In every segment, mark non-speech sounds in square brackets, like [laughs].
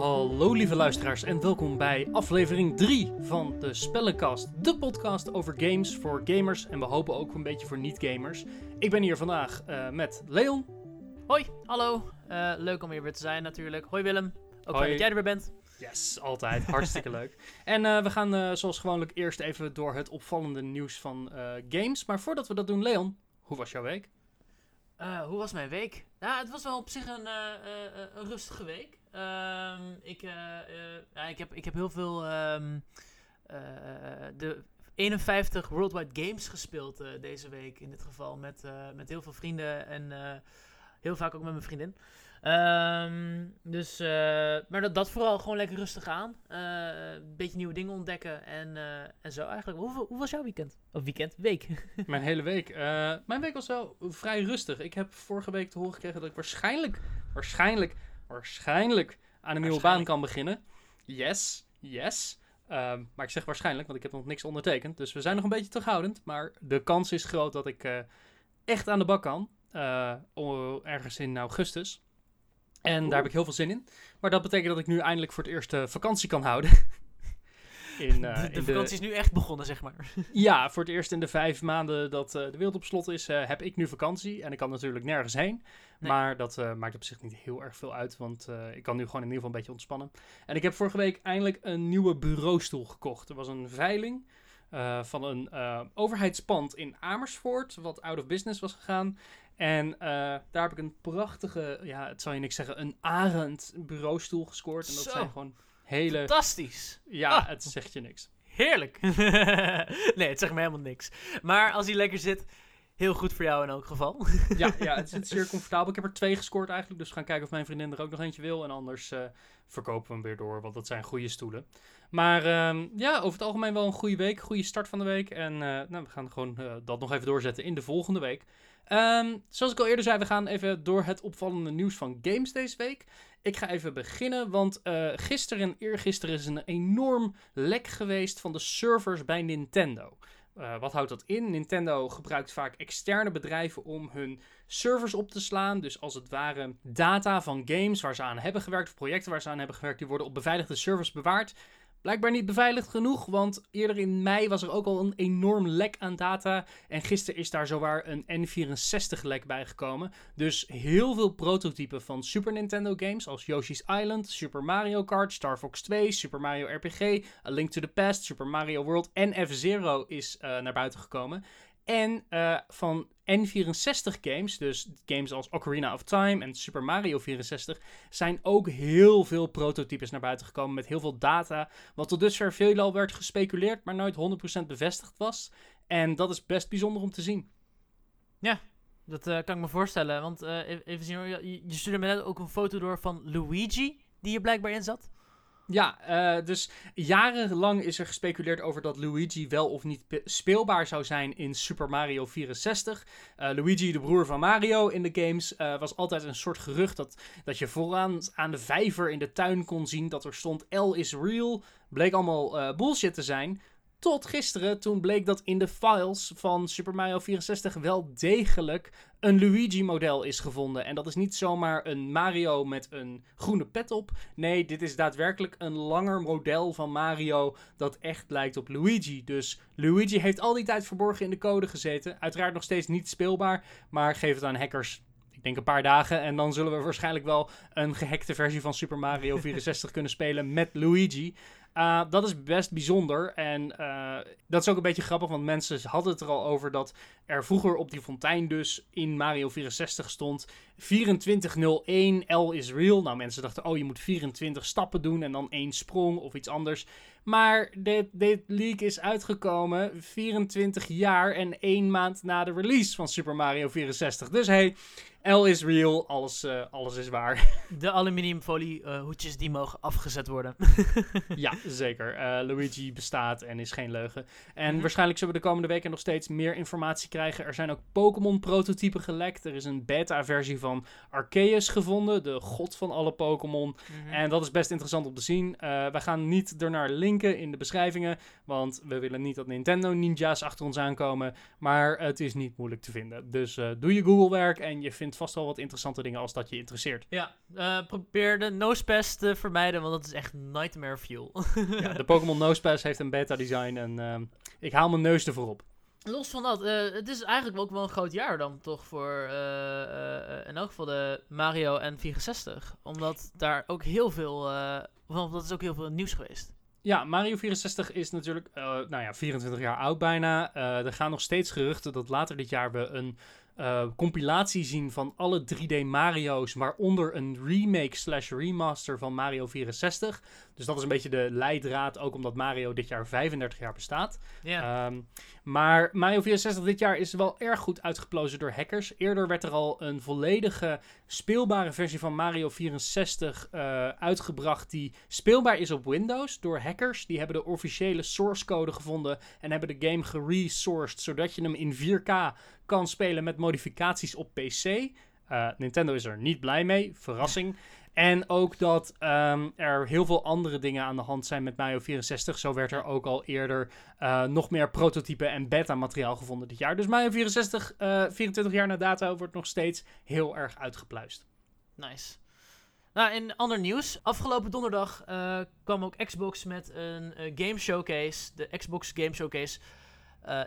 Hallo lieve luisteraars en welkom bij aflevering 3 van de Spellenkast. De podcast over games voor gamers en we hopen ook een beetje voor niet-gamers. Ik ben hier vandaag uh, met Leon. Hoi, hallo. Uh, leuk om hier weer te zijn natuurlijk. Hoi Willem. Ook fijn dat jij er weer bent. Yes, altijd. Hartstikke leuk. [laughs] En uh, we gaan zoals gewoonlijk eerst even door het opvallende nieuws van games. Maar voordat we dat doen, Leon, hoe was jouw week? Hoe was mijn week? Nou, het was wel op zich een, een rustige week. Um, ik, ja, ik, heb, ik heb heel veel uh, de 51 Worldwide Games gespeeld deze week in dit geval. Met, met heel veel vrienden en heel vaak ook met mijn vriendin. Um, dus, maar dat, dat vooral gewoon lekker rustig aan. Een beetje nieuwe dingen ontdekken en, en zo eigenlijk. Hoe, hoe was jouw weekend? Of weekend? Week? [laughs] mijn hele week? mijn week was wel vrij rustig. Ik heb vorige week te horen gekregen dat ik waarschijnlijk, waarschijnlijk waarschijnlijk aan een nieuwe baan kan beginnen. Yes, yes. Um, maar ik zeg waarschijnlijk, want ik heb nog niks ondertekend. Dus we zijn nog een beetje terughoudend. Maar de kans is groot dat ik echt aan de bak kan. Ergens in augustus. En daar heb ik heel veel zin in. Maar dat betekent dat ik nu eindelijk voor het eerst uh, vakantie kan houden. [laughs] In, uh, de, de vakantie is nu echt begonnen, zeg maar. [laughs] ja, voor het eerst in de vijf maanden dat uh, de wereld op slot is, uh, heb ik nu vakantie. En ik kan natuurlijk nergens heen. Nee. Maar dat maakt op zich niet heel erg veel uit, want ik kan nu gewoon in ieder geval een beetje ontspannen. En ik heb vorige week eindelijk een nieuwe bureaustoel gekocht. Er was een veiling van een overheidspand in Amersfoort, wat out of business was gegaan. En daar heb ik een prachtige, ja, het zal je niks zeggen, een arend bureaustoel gescoord. En dat Zo. zijn gewoon hele... Fantastisch. Ja, ah. het zegt je niks. Heerlijk. [laughs] nee, het zegt me helemaal niks. Maar als hij lekker zit, heel goed voor jou in elk geval. ja, [laughs] ja, het zit zeer comfortabel. Ik heb er twee gescoord eigenlijk, dus we gaan kijken of mijn vriendin er ook nog eentje wil. En anders uh, verkopen we hem weer door, want dat zijn goede stoelen. Maar um, ja, over het algemeen wel een goede week, goede start van de week. En uh, nou, we gaan gewoon uh, dat nog even doorzetten in de volgende week. Um, zoals ik al eerder zei, we gaan even door het opvallende nieuws van games deze week. Ik ga even beginnen, want gisteren en eergisteren is een enorm lek geweest van de servers bij Nintendo. Uh, wat houdt dat in? Nintendo gebruikt vaak externe bedrijven om hun servers op te slaan. Dus als het ware data van games waar ze aan hebben gewerkt, of projecten waar ze aan hebben gewerkt, die worden op beveiligde servers bewaard. Blijkbaar niet beveiligd genoeg, want eerder in mei was er ook al een enorm lek aan data. En gisteren is daar zowaar een N64-lek bijgekomen. Dus heel veel prototypen van Super Nintendo games als Yoshi's Island, Super Mario Kart, Star Fox 2, Super Mario RPG, A Link to the Past, Super Mario World en F-Zero is uh, naar buiten gekomen. En uh, van N64 games, dus games als Ocarina of Time en Super Mario 64, zijn ook heel veel prototypes naar buiten gekomen met heel veel data. Wat tot dusver veelal werd gespeculeerd, maar nooit 100% bevestigd was. En dat is best bijzonder om te zien. Ja, dat uh, kan ik me voorstellen. Want uh, even zien, je, je stuurde me net ook een foto door van Luigi, die er blijkbaar in zat. Ja, uh, dus jarenlang is er gespeculeerd over dat Luigi wel of niet speelbaar zou zijn in Super Mario 64. Uh, Luigi, de broer van Mario in de games, uh, was altijd een soort gerucht dat, dat je vooraan aan de vijver in de tuin kon zien dat er stond L is real. Bleek allemaal bullshit te zijn. Tot gisteren, toen bleek dat in de files van Super Mario 64 wel degelijk een Luigi-model is gevonden. En dat is niet zomaar een Mario met een groene pet op. Nee, dit is daadwerkelijk een langer model van Mario dat echt lijkt op Luigi. Dus Luigi heeft al die tijd verborgen in de code gezeten. Uiteraard nog steeds niet speelbaar, maar geef het aan hackers ik denk een paar dagen. En dan zullen we waarschijnlijk wel een gehackte versie van Super Mario 64 [laughs] kunnen spelen met Luigi. Uh, dat is best bijzonder. En uh, dat is ook een beetje grappig, want mensen hadden het er al over dat er vroeger op die fontein dus in Mario 64 stond 2401 L is real. Nou, mensen dachten, oh, je moet 24 stappen doen en dan één sprong of iets anders. Maar dit, dit leak is uitgekomen 24 jaar en 1 maand na de release van Super Mario 64. Dus hey, L is real, alles, uh, alles is waar. [laughs] De aluminiumfolie uh, hoedjes die mogen afgezet worden. [laughs] ja, zeker. Uh, Luigi bestaat en is geen leugen. En mm -hmm. waarschijnlijk zullen we de komende weken nog steeds meer informatie krijgen. Er zijn ook Pokémon prototypen gelekt. Er is een beta versie van Arceus gevonden, de god van alle Pokémon. Mm -hmm. En dat is best interessant om te zien. we gaan niet ernaar linken in de beschrijvingen, want we willen niet dat Nintendo ninja's achter ons aankomen. Maar het is niet moeilijk te vinden. Dus doe je Google werk en je vindt vindt vast wel wat interessante dingen als dat je interesseert. Ja, eh, probeer de Nosepass te vermijden, want dat is echt nightmare fuel. ja, [laughs] de Pokémon Nosepass heeft een beta design en ehm, ik haal mijn neus ervoor op. Los van dat, uh, het is eigenlijk ook wel een groot jaar dan toch voor uh, in elk geval de Mario en 64. Omdat daar ook heel veel, want dat is ook heel veel nieuws geweest. Ja, Mario 64 is natuurlijk, nou ja, 24 jaar oud bijna. er gaan nog steeds geruchten dat later dit jaar we een uh, compilatie zien van alle 3D Mario's, waaronder een remake slash remaster van Mario 64. Dus dat is een beetje de leidraad, ook omdat Mario dit jaar 35 jaar bestaat. Yeah. Um, maar Mario 64 dit jaar is wel erg goed uitgeplozen door hackers. Eerder werd er al een volledige speelbare versie van Mario 64 uh, eh, uitgebracht die speelbaar is op Windows door hackers. Die hebben de officiële source code gevonden en hebben de game geresourced, zodat je hem in 4K kan spelen met modificaties op PC. Uh, Nintendo is er niet blij mee, verrassing. En ook dat um, er heel veel andere dingen aan de hand zijn met Mario 64. Zo werd er ook al eerder uh, nog meer prototype en beta-materiaal gevonden dit jaar. Dus Mario 64, uh, 24 jaar na data, wordt nog steeds heel erg uitgepluist. Nice. Nou, in ander nieuws. Afgelopen donderdag uh, kwam ook Xbox met een game showcase. De Xbox Game Showcase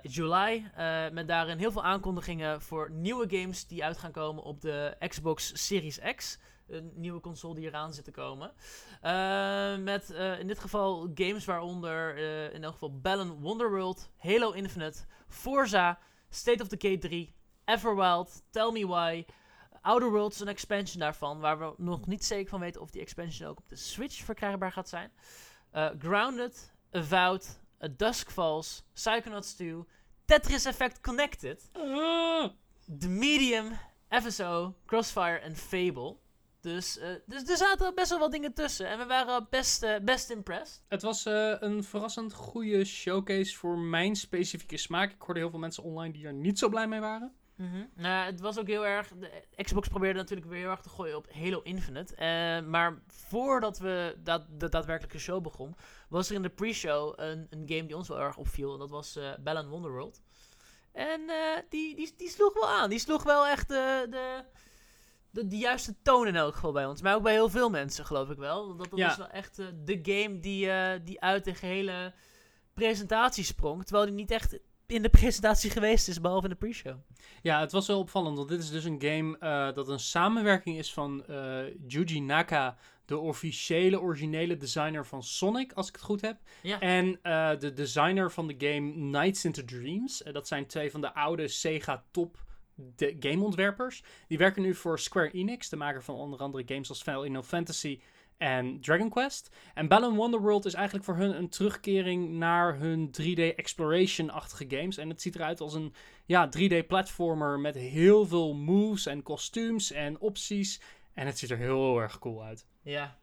July. Uh, met daarin heel veel aankondigingen voor nieuwe games die uit gaan komen op de Xbox Series X. Een nieuwe console die eraan zit te komen. Uh, met in dit geval games waaronder in elk geval Balan Wonderworld, Halo Infinite, Forza, State of Decay 3, Everwild, Tell Me Why. Outer Worlds, een expansion daarvan, waar we nog niet zeker van weten of die expansion ook op de Switch verkrijgbaar gaat zijn. Grounded, Avowed, A Dusk Falls, Psychonauts 2, Tetris Effect Connected, uh. The Medium, FSO, Crossfire en Fable. Dus, uh, dus er zaten best wel wat dingen tussen. En we waren best, uh, best impressed. Het was uh, een verrassend goede showcase voor mijn specifieke smaak. Ik hoorde heel veel mensen online die er niet zo blij mee waren. Mm -hmm. nou, het was ook heel erg. De Xbox probeerde natuurlijk weer heel erg te gooien op Halo Infinite. Uh, maar voordat we dat, de daadwerkelijke show begon, was er in de pre-show een, een game die ons wel erg opviel. En dat was uh, Balan Wonderworld. En uh, die, die, die sloeg wel aan. Die sloeg wel echt de, de, de, juiste toon in elk geval bij ons. Maar ook bij heel veel mensen, geloof ik wel. Dat, dat ja. was wel echt de game die, die uit de gehele presentatie sprong. Terwijl die niet echt in de presentatie [laughs] geweest is, behalve in de pre-show. Ja, het was wel opvallend, want dit is dus een game uh, dat een samenwerking is van Yuji Naka, de officiële, originele designer van Sonic, als ik het goed heb. Ja. En uh, de designer van de game Nights into Dreams. dat zijn twee van de oude Sega top de gameontwerpers. Die werken nu voor Square Enix, de maker van onder andere games als Final Fantasy en Dragon Quest. En Balan Wonderworld is eigenlijk voor hun een terugkering naar hun 3D exploration-achtige games. En het ziet eruit als een ja, 3D-platformer met heel veel moves en kostuums en opties. En het ziet er heel erg cool uit. Ja,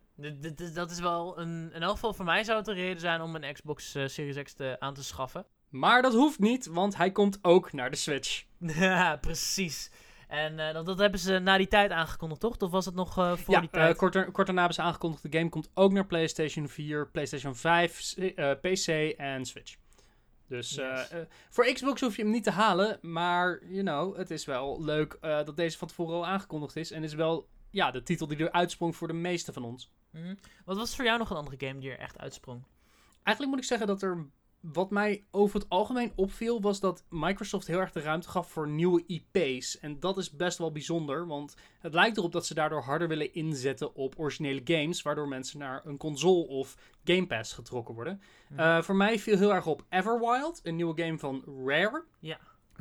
dat is wel een. In elk geval voor mij zou het een reden zijn om een Xbox uh, Series X te, aan te schaffen. Maar dat hoeft niet, want hij komt ook naar de Switch. [laughs] Ja, precies. En uh, dat, hebben ze na die tijd aangekondigd, toch? Of was het nog uh, voor ja, die tijd? Uh, kort, kort daarna hebben ze aangekondigd, de game komt ook naar PlayStation 4, PlayStation 5, PC en Switch. Dus yes. voor Xbox hoef je hem niet te halen, maar, you know, het is wel leuk dat deze van tevoren al aangekondigd is. En is wel, ja, de titel die er uitsprong voor de meeste van ons. Mm -hmm. Wat was voor jou nog een andere game die er echt uitsprong? Eigenlijk moet ik zeggen dat er wat mij over het algemeen opviel, was dat Microsoft heel erg de ruimte gaf voor nieuwe IP's. En dat is best wel bijzonder, want het lijkt erop dat ze daardoor harder willen inzetten op originele games, waardoor mensen naar een console of Game Pass getrokken worden. Mm. Uh, voor mij viel heel erg op Everwild, een nieuwe game van Rare. Ja.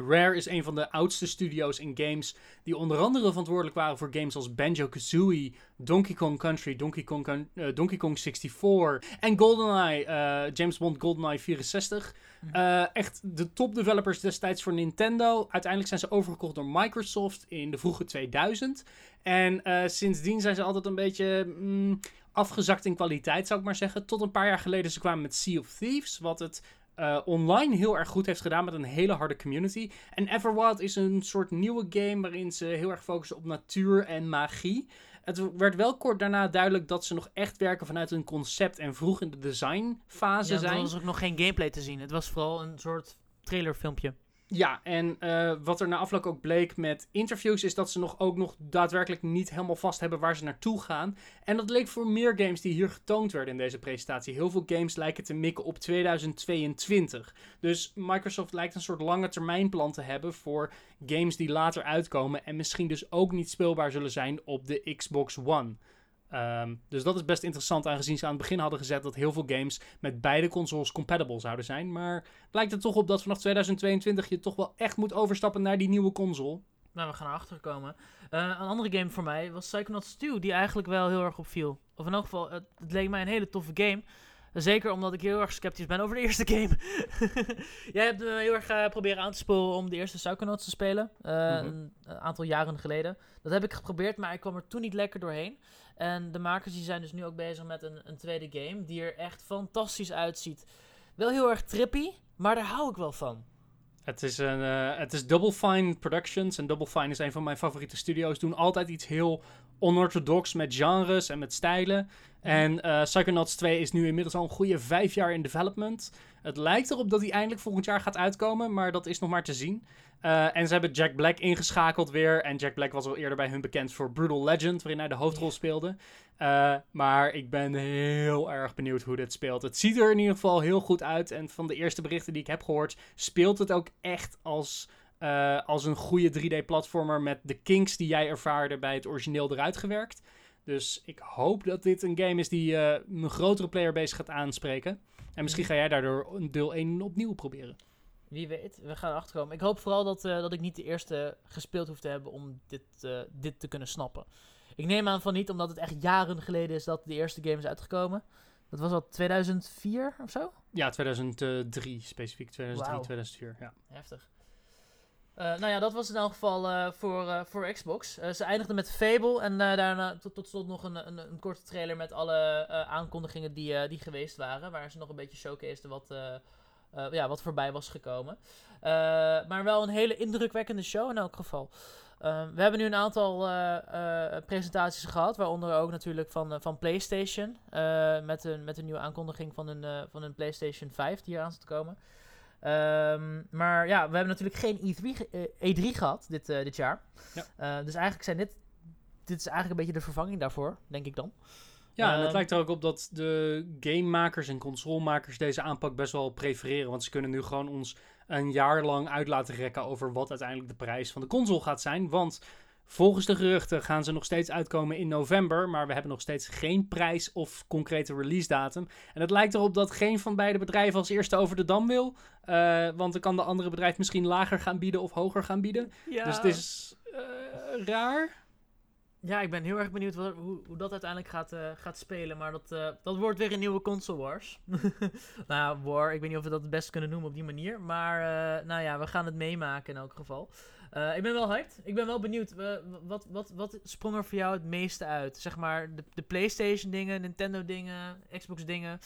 Rare is een van de oudste studio's in games die onder andere verantwoordelijk waren voor games als Banjo-Kazooie, Donkey Kong Country, Donkey Kong, uh, Donkey Kong 64 en GoldenEye, uh, James Bond GoldenEye 64. Uh, echt de top developers destijds voor Nintendo. Uiteindelijk zijn ze overgekocht door Microsoft in de vroege 2000. En sindsdien zijn ze altijd een beetje mm, afgezakt in kwaliteit, zou ik maar zeggen. Tot een paar jaar geleden ze kwamen met Sea of Thieves, wat het uh, online heel erg goed heeft gedaan met een hele harde community. En Everwild is een soort nieuwe game waarin ze heel erg focussen op natuur en magie. Het werd wel kort daarna duidelijk dat ze nog echt werken vanuit een concept en vroeg in de designfase ja, zijn. Er was ook nog geen gameplay te zien. Het was vooral een soort trailerfilmpje. Ja, en uh, wat er na afloop ook bleek met interviews is dat ze nog ook nog daadwerkelijk niet helemaal vast hebben waar ze naartoe gaan. En dat leek voor meer games die hier getoond werden in deze presentatie. Heel veel games lijken te mikken op 2022. Dus Microsoft lijkt een soort lange termijn plan te hebben voor games die later uitkomen en misschien dus ook niet speelbaar zullen zijn op de Xbox One. Ehm, dus dat is best interessant, aangezien ze aan het begin hadden gezet dat heel veel games met beide consoles compatible zouden zijn. Maar blijkt er toch op dat vanaf 2022 je toch wel echt moet overstappen naar die nieuwe console. Nou, we gaan erachter komen. Uh, een andere game voor mij was Psychonauts 2, die eigenlijk wel heel erg opviel. Of in elk geval, het leek mij een hele toffe game. Zeker omdat ik heel erg sceptisch ben over de eerste game. [laughs] Jij hebt me heel erg uh, proberen aan te sporen om de eerste Psychonauts te spelen. Uh, een, aantal jaren geleden. Dat heb ik geprobeerd, maar ik kwam er toen niet lekker doorheen. En de makers die zijn dus nu ook bezig met een, een tweede game die er echt fantastisch uitziet. Wel heel erg trippy, maar daar hou ik wel van. Het is, een, uh, het is Double Fine Productions. En Double Fine is een van mijn favoriete studio's. Doen altijd iets heel onorthodox met genres en met stijlen. Mhm. En uh, Psychonauts 2 is nu inmiddels al een goede vijf jaar in development. Het lijkt erop dat hij eindelijk volgend jaar gaat uitkomen, maar dat is nog maar te zien. Uh, en ze hebben Jack Black ingeschakeld weer. En Jack Black was al eerder bij hun bekend voor Brutal Legend, waarin hij de hoofdrol speelde. Uh, maar ik ben heel erg benieuwd hoe dit speelt. Het ziet er in ieder geval heel goed uit. En van de eerste berichten die ik heb gehoord, speelt het ook echt als, uh, als een goede 3D-platformer met de kinks die jij ervaarde bij het origineel eruit gewerkt. Dus ik hoop dat dit een game is die een grotere playerbase gaat aanspreken. En misschien ga jij daardoor een deel 1 opnieuw proberen. Wie weet, we gaan achterkomen. Ik hoop vooral dat, uh, dat ik niet de eerste gespeeld hoef te hebben om dit, uh, dit te kunnen snappen. Ik neem aan van niet, omdat het echt jaren geleden is dat de eerste game is uitgekomen. Dat was al 2004 of zo? Ja, 2003 specifiek. 2003, wow. 2004, ja. Heftig. Uh, nou ja, dat was in elk geval voor, voor Xbox. ze eindigden met Fable en daarna tot, tot slot nog een, een, een, korte trailer met alle aankondigingen die, die geweest waren. Waar ze nog een beetje showcasten wat ja, wat voorbij was gekomen. Maar wel een hele indrukwekkende show in elk geval. Uh, we hebben nu een aantal presentaties gehad, waaronder ook natuurlijk van, van PlayStation. met, een, met een nieuwe aankondiging van een, van een PlayStation 5 die hier aan zit te komen. Um, maar ja, we hebben natuurlijk geen E3, E3 gehad dit, dit jaar. Ja. dus eigenlijk zijn dit, dit is eigenlijk een beetje de vervanging daarvoor, denk ik dan. Ja, en het ehm, lijkt er ook op dat de gamemakers en consolemakers deze aanpak best wel prefereren. Want ze kunnen nu gewoon ons een jaar lang uit laten rekken over wat uiteindelijk de prijs van de console gaat zijn. Want volgens de geruchten gaan ze nog steeds uitkomen in november. Maar we hebben nog steeds geen prijs of concrete release datum. En het lijkt erop dat geen van beide bedrijven als eerste over de dam wil. Uh, want dan kan de andere bedrijf misschien lager gaan bieden of hoger gaan bieden. Ja. Dus het is uh, raar. Ja, ik ben heel erg benieuwd hoe, hoe dat uiteindelijk gaat, uh, gaat spelen. Maar dat, uh, dat wordt weer een nieuwe console wars. [laughs] nou, war, ik weet niet of we dat het best kunnen noemen op die manier. Maar uh, nou ja, we gaan het meemaken in elk geval. Ik ben wel hyped. Ik ben wel benieuwd. wat, wat, wat sprong er voor jou het meeste uit? Zeg maar de, de PlayStation dingen, Nintendo dingen, Xbox dingen.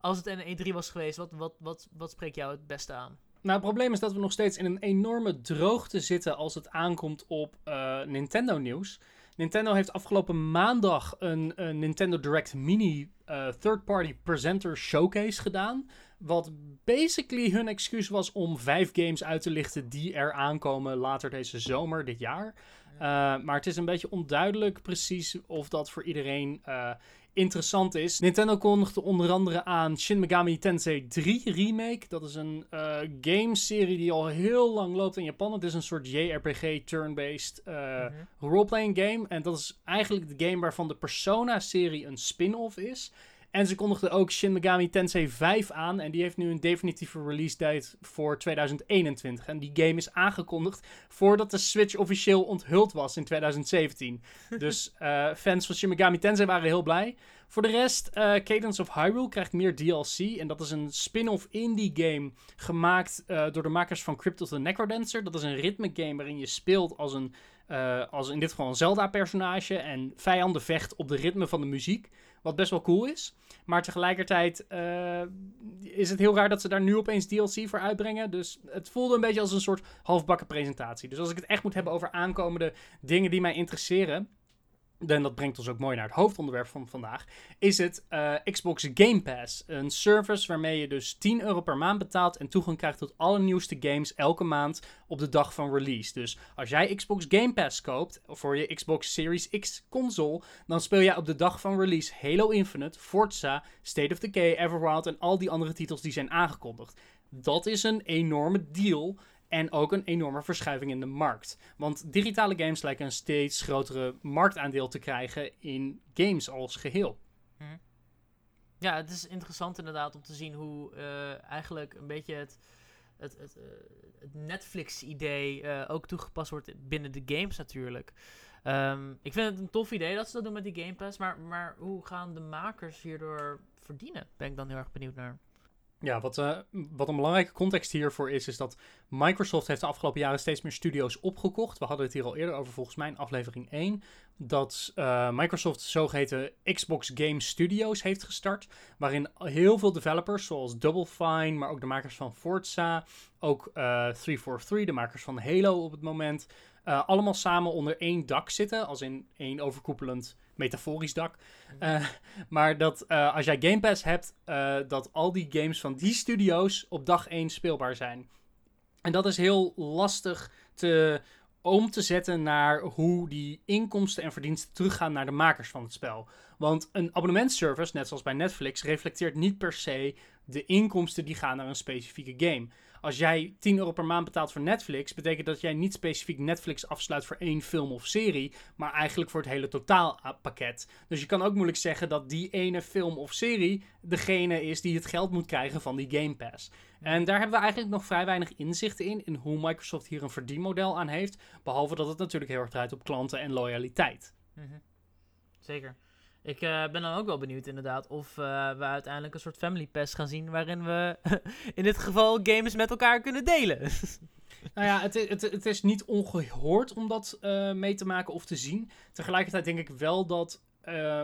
Als het een E3 was geweest, wat, wat, wat, wat spreekt jou het beste aan? Nou, het probleem is dat we nog steeds in een enorme droogte zitten als het aankomt op Nintendo nieuws. Nintendo heeft afgelopen maandag een, een Nintendo Direct Mini uh, third-party presenter showcase gedaan. Wat basically hun excuus was om vijf games uit te lichten die er aankomen later deze zomer, dit jaar. Uh, maar het is een beetje onduidelijk precies of dat voor iedereen uh, interessant is. Nintendo kondigde onder andere aan Shin Megami Tensei 3 Remake. Dat is een uh, game-serie die al heel lang loopt in Japan. Het is een soort JRPG turn-based uh, mm -hmm. roleplaying game. En dat is eigenlijk de game waarvan de Persona-serie een spin-off is. En ze kondigden ook Shin Megami Tensei 5 aan. En die heeft nu een definitieve release date voor 2021. En die game is aangekondigd voordat de Switch officieel onthuld was in 2017. dus uh, [laughs] fans van Shin Megami Tensei waren heel blij. Voor de rest, uh, Cadence of Hyrule krijgt meer DLC. En dat is een spin-off indie game gemaakt uh, door de makers van Crypt of the Necrodancer. Dat is een ritme game waarin je speelt als een, als in dit geval een Zelda-personage. En vijanden vecht op de ritme van de muziek. Wat best wel cool is. Maar tegelijkertijd uh, is het heel raar dat ze daar nu opeens DLC voor uitbrengen. Dus het voelde een beetje als een soort halfbakken presentatie. Dus als ik het echt moet hebben over aankomende dingen die mij interesseren. En dat brengt ons ook mooi naar het hoofdonderwerp van vandaag, is het uh, Xbox Game Pass. Een service waarmee je dus 10 euro per maand betaalt en toegang krijgt tot alle nieuwste games elke maand op de dag van release. Dus als jij Xbox Game Pass koopt voor je Xbox Series X console, dan speel jij op de dag van release Halo Infinite, Forza, State of Decay, Everwild en al die andere titels die zijn aangekondigd. Dat is een enorme deal en ook een enorme verschuiving in de markt. Want digitale games lijken een steeds grotere marktaandeel te krijgen in games als geheel. Mhm. Ja, het is interessant inderdaad om te zien hoe uh, eigenlijk een beetje het, het, het, het Netflix-idee uh, ook toegepast wordt binnen de games natuurlijk. Um, ik vind het een tof idee dat ze dat doen met die Game Pass, maar, maar hoe gaan de makers hierdoor verdienen? Ben ik dan heel erg benieuwd naar. Ja, wat, uh, wat een belangrijke context hiervoor is, is dat Microsoft heeft de afgelopen jaren steeds meer studio's opgekocht. We hadden het hier al eerder over, volgens mij in aflevering 1. Dat uh, Microsoft zogeheten Xbox Game Studios heeft gestart. Waarin heel veel developers, zoals Double Fine, maar ook de makers van Forza, ook uh, 343, de makers van Halo op het moment, uh, allemaal samen onder één dak zitten. Als in één overkoepelend metaforisch dak. Uh, maar dat uh, als jij Game Pass hebt, dat al die games van die studio's op dag 1 speelbaar zijn. En dat is heel lastig te, om te zetten naar hoe die inkomsten en verdiensten teruggaan naar de makers van het spel. Want een abonnementservice, net zoals bij Netflix, reflecteert niet per se de inkomsten die gaan naar een specifieke game. Als jij 10 euro per maand betaalt voor Netflix, betekent dat jij niet specifiek Netflix afsluit voor één film of serie, maar eigenlijk voor het hele totaalpakket. Dus je kan ook moeilijk zeggen dat die ene film of serie degene is die het geld moet krijgen van die Game Pass. En daar hebben we eigenlijk nog vrij weinig inzichten in, in hoe Microsoft hier een verdienmodel aan heeft. Behalve dat het natuurlijk heel erg draait op klanten en loyaliteit. -hmm. Zeker. Ik uh, ben dan ook wel benieuwd inderdaad of uh, we uiteindelijk een soort family pass gaan zien waarin we [laughs] in dit geval games met elkaar kunnen delen. [laughs] nou ja, het, het, is niet ongehoord om dat uh, mee te maken of te zien. Tegelijkertijd denk ik wel dat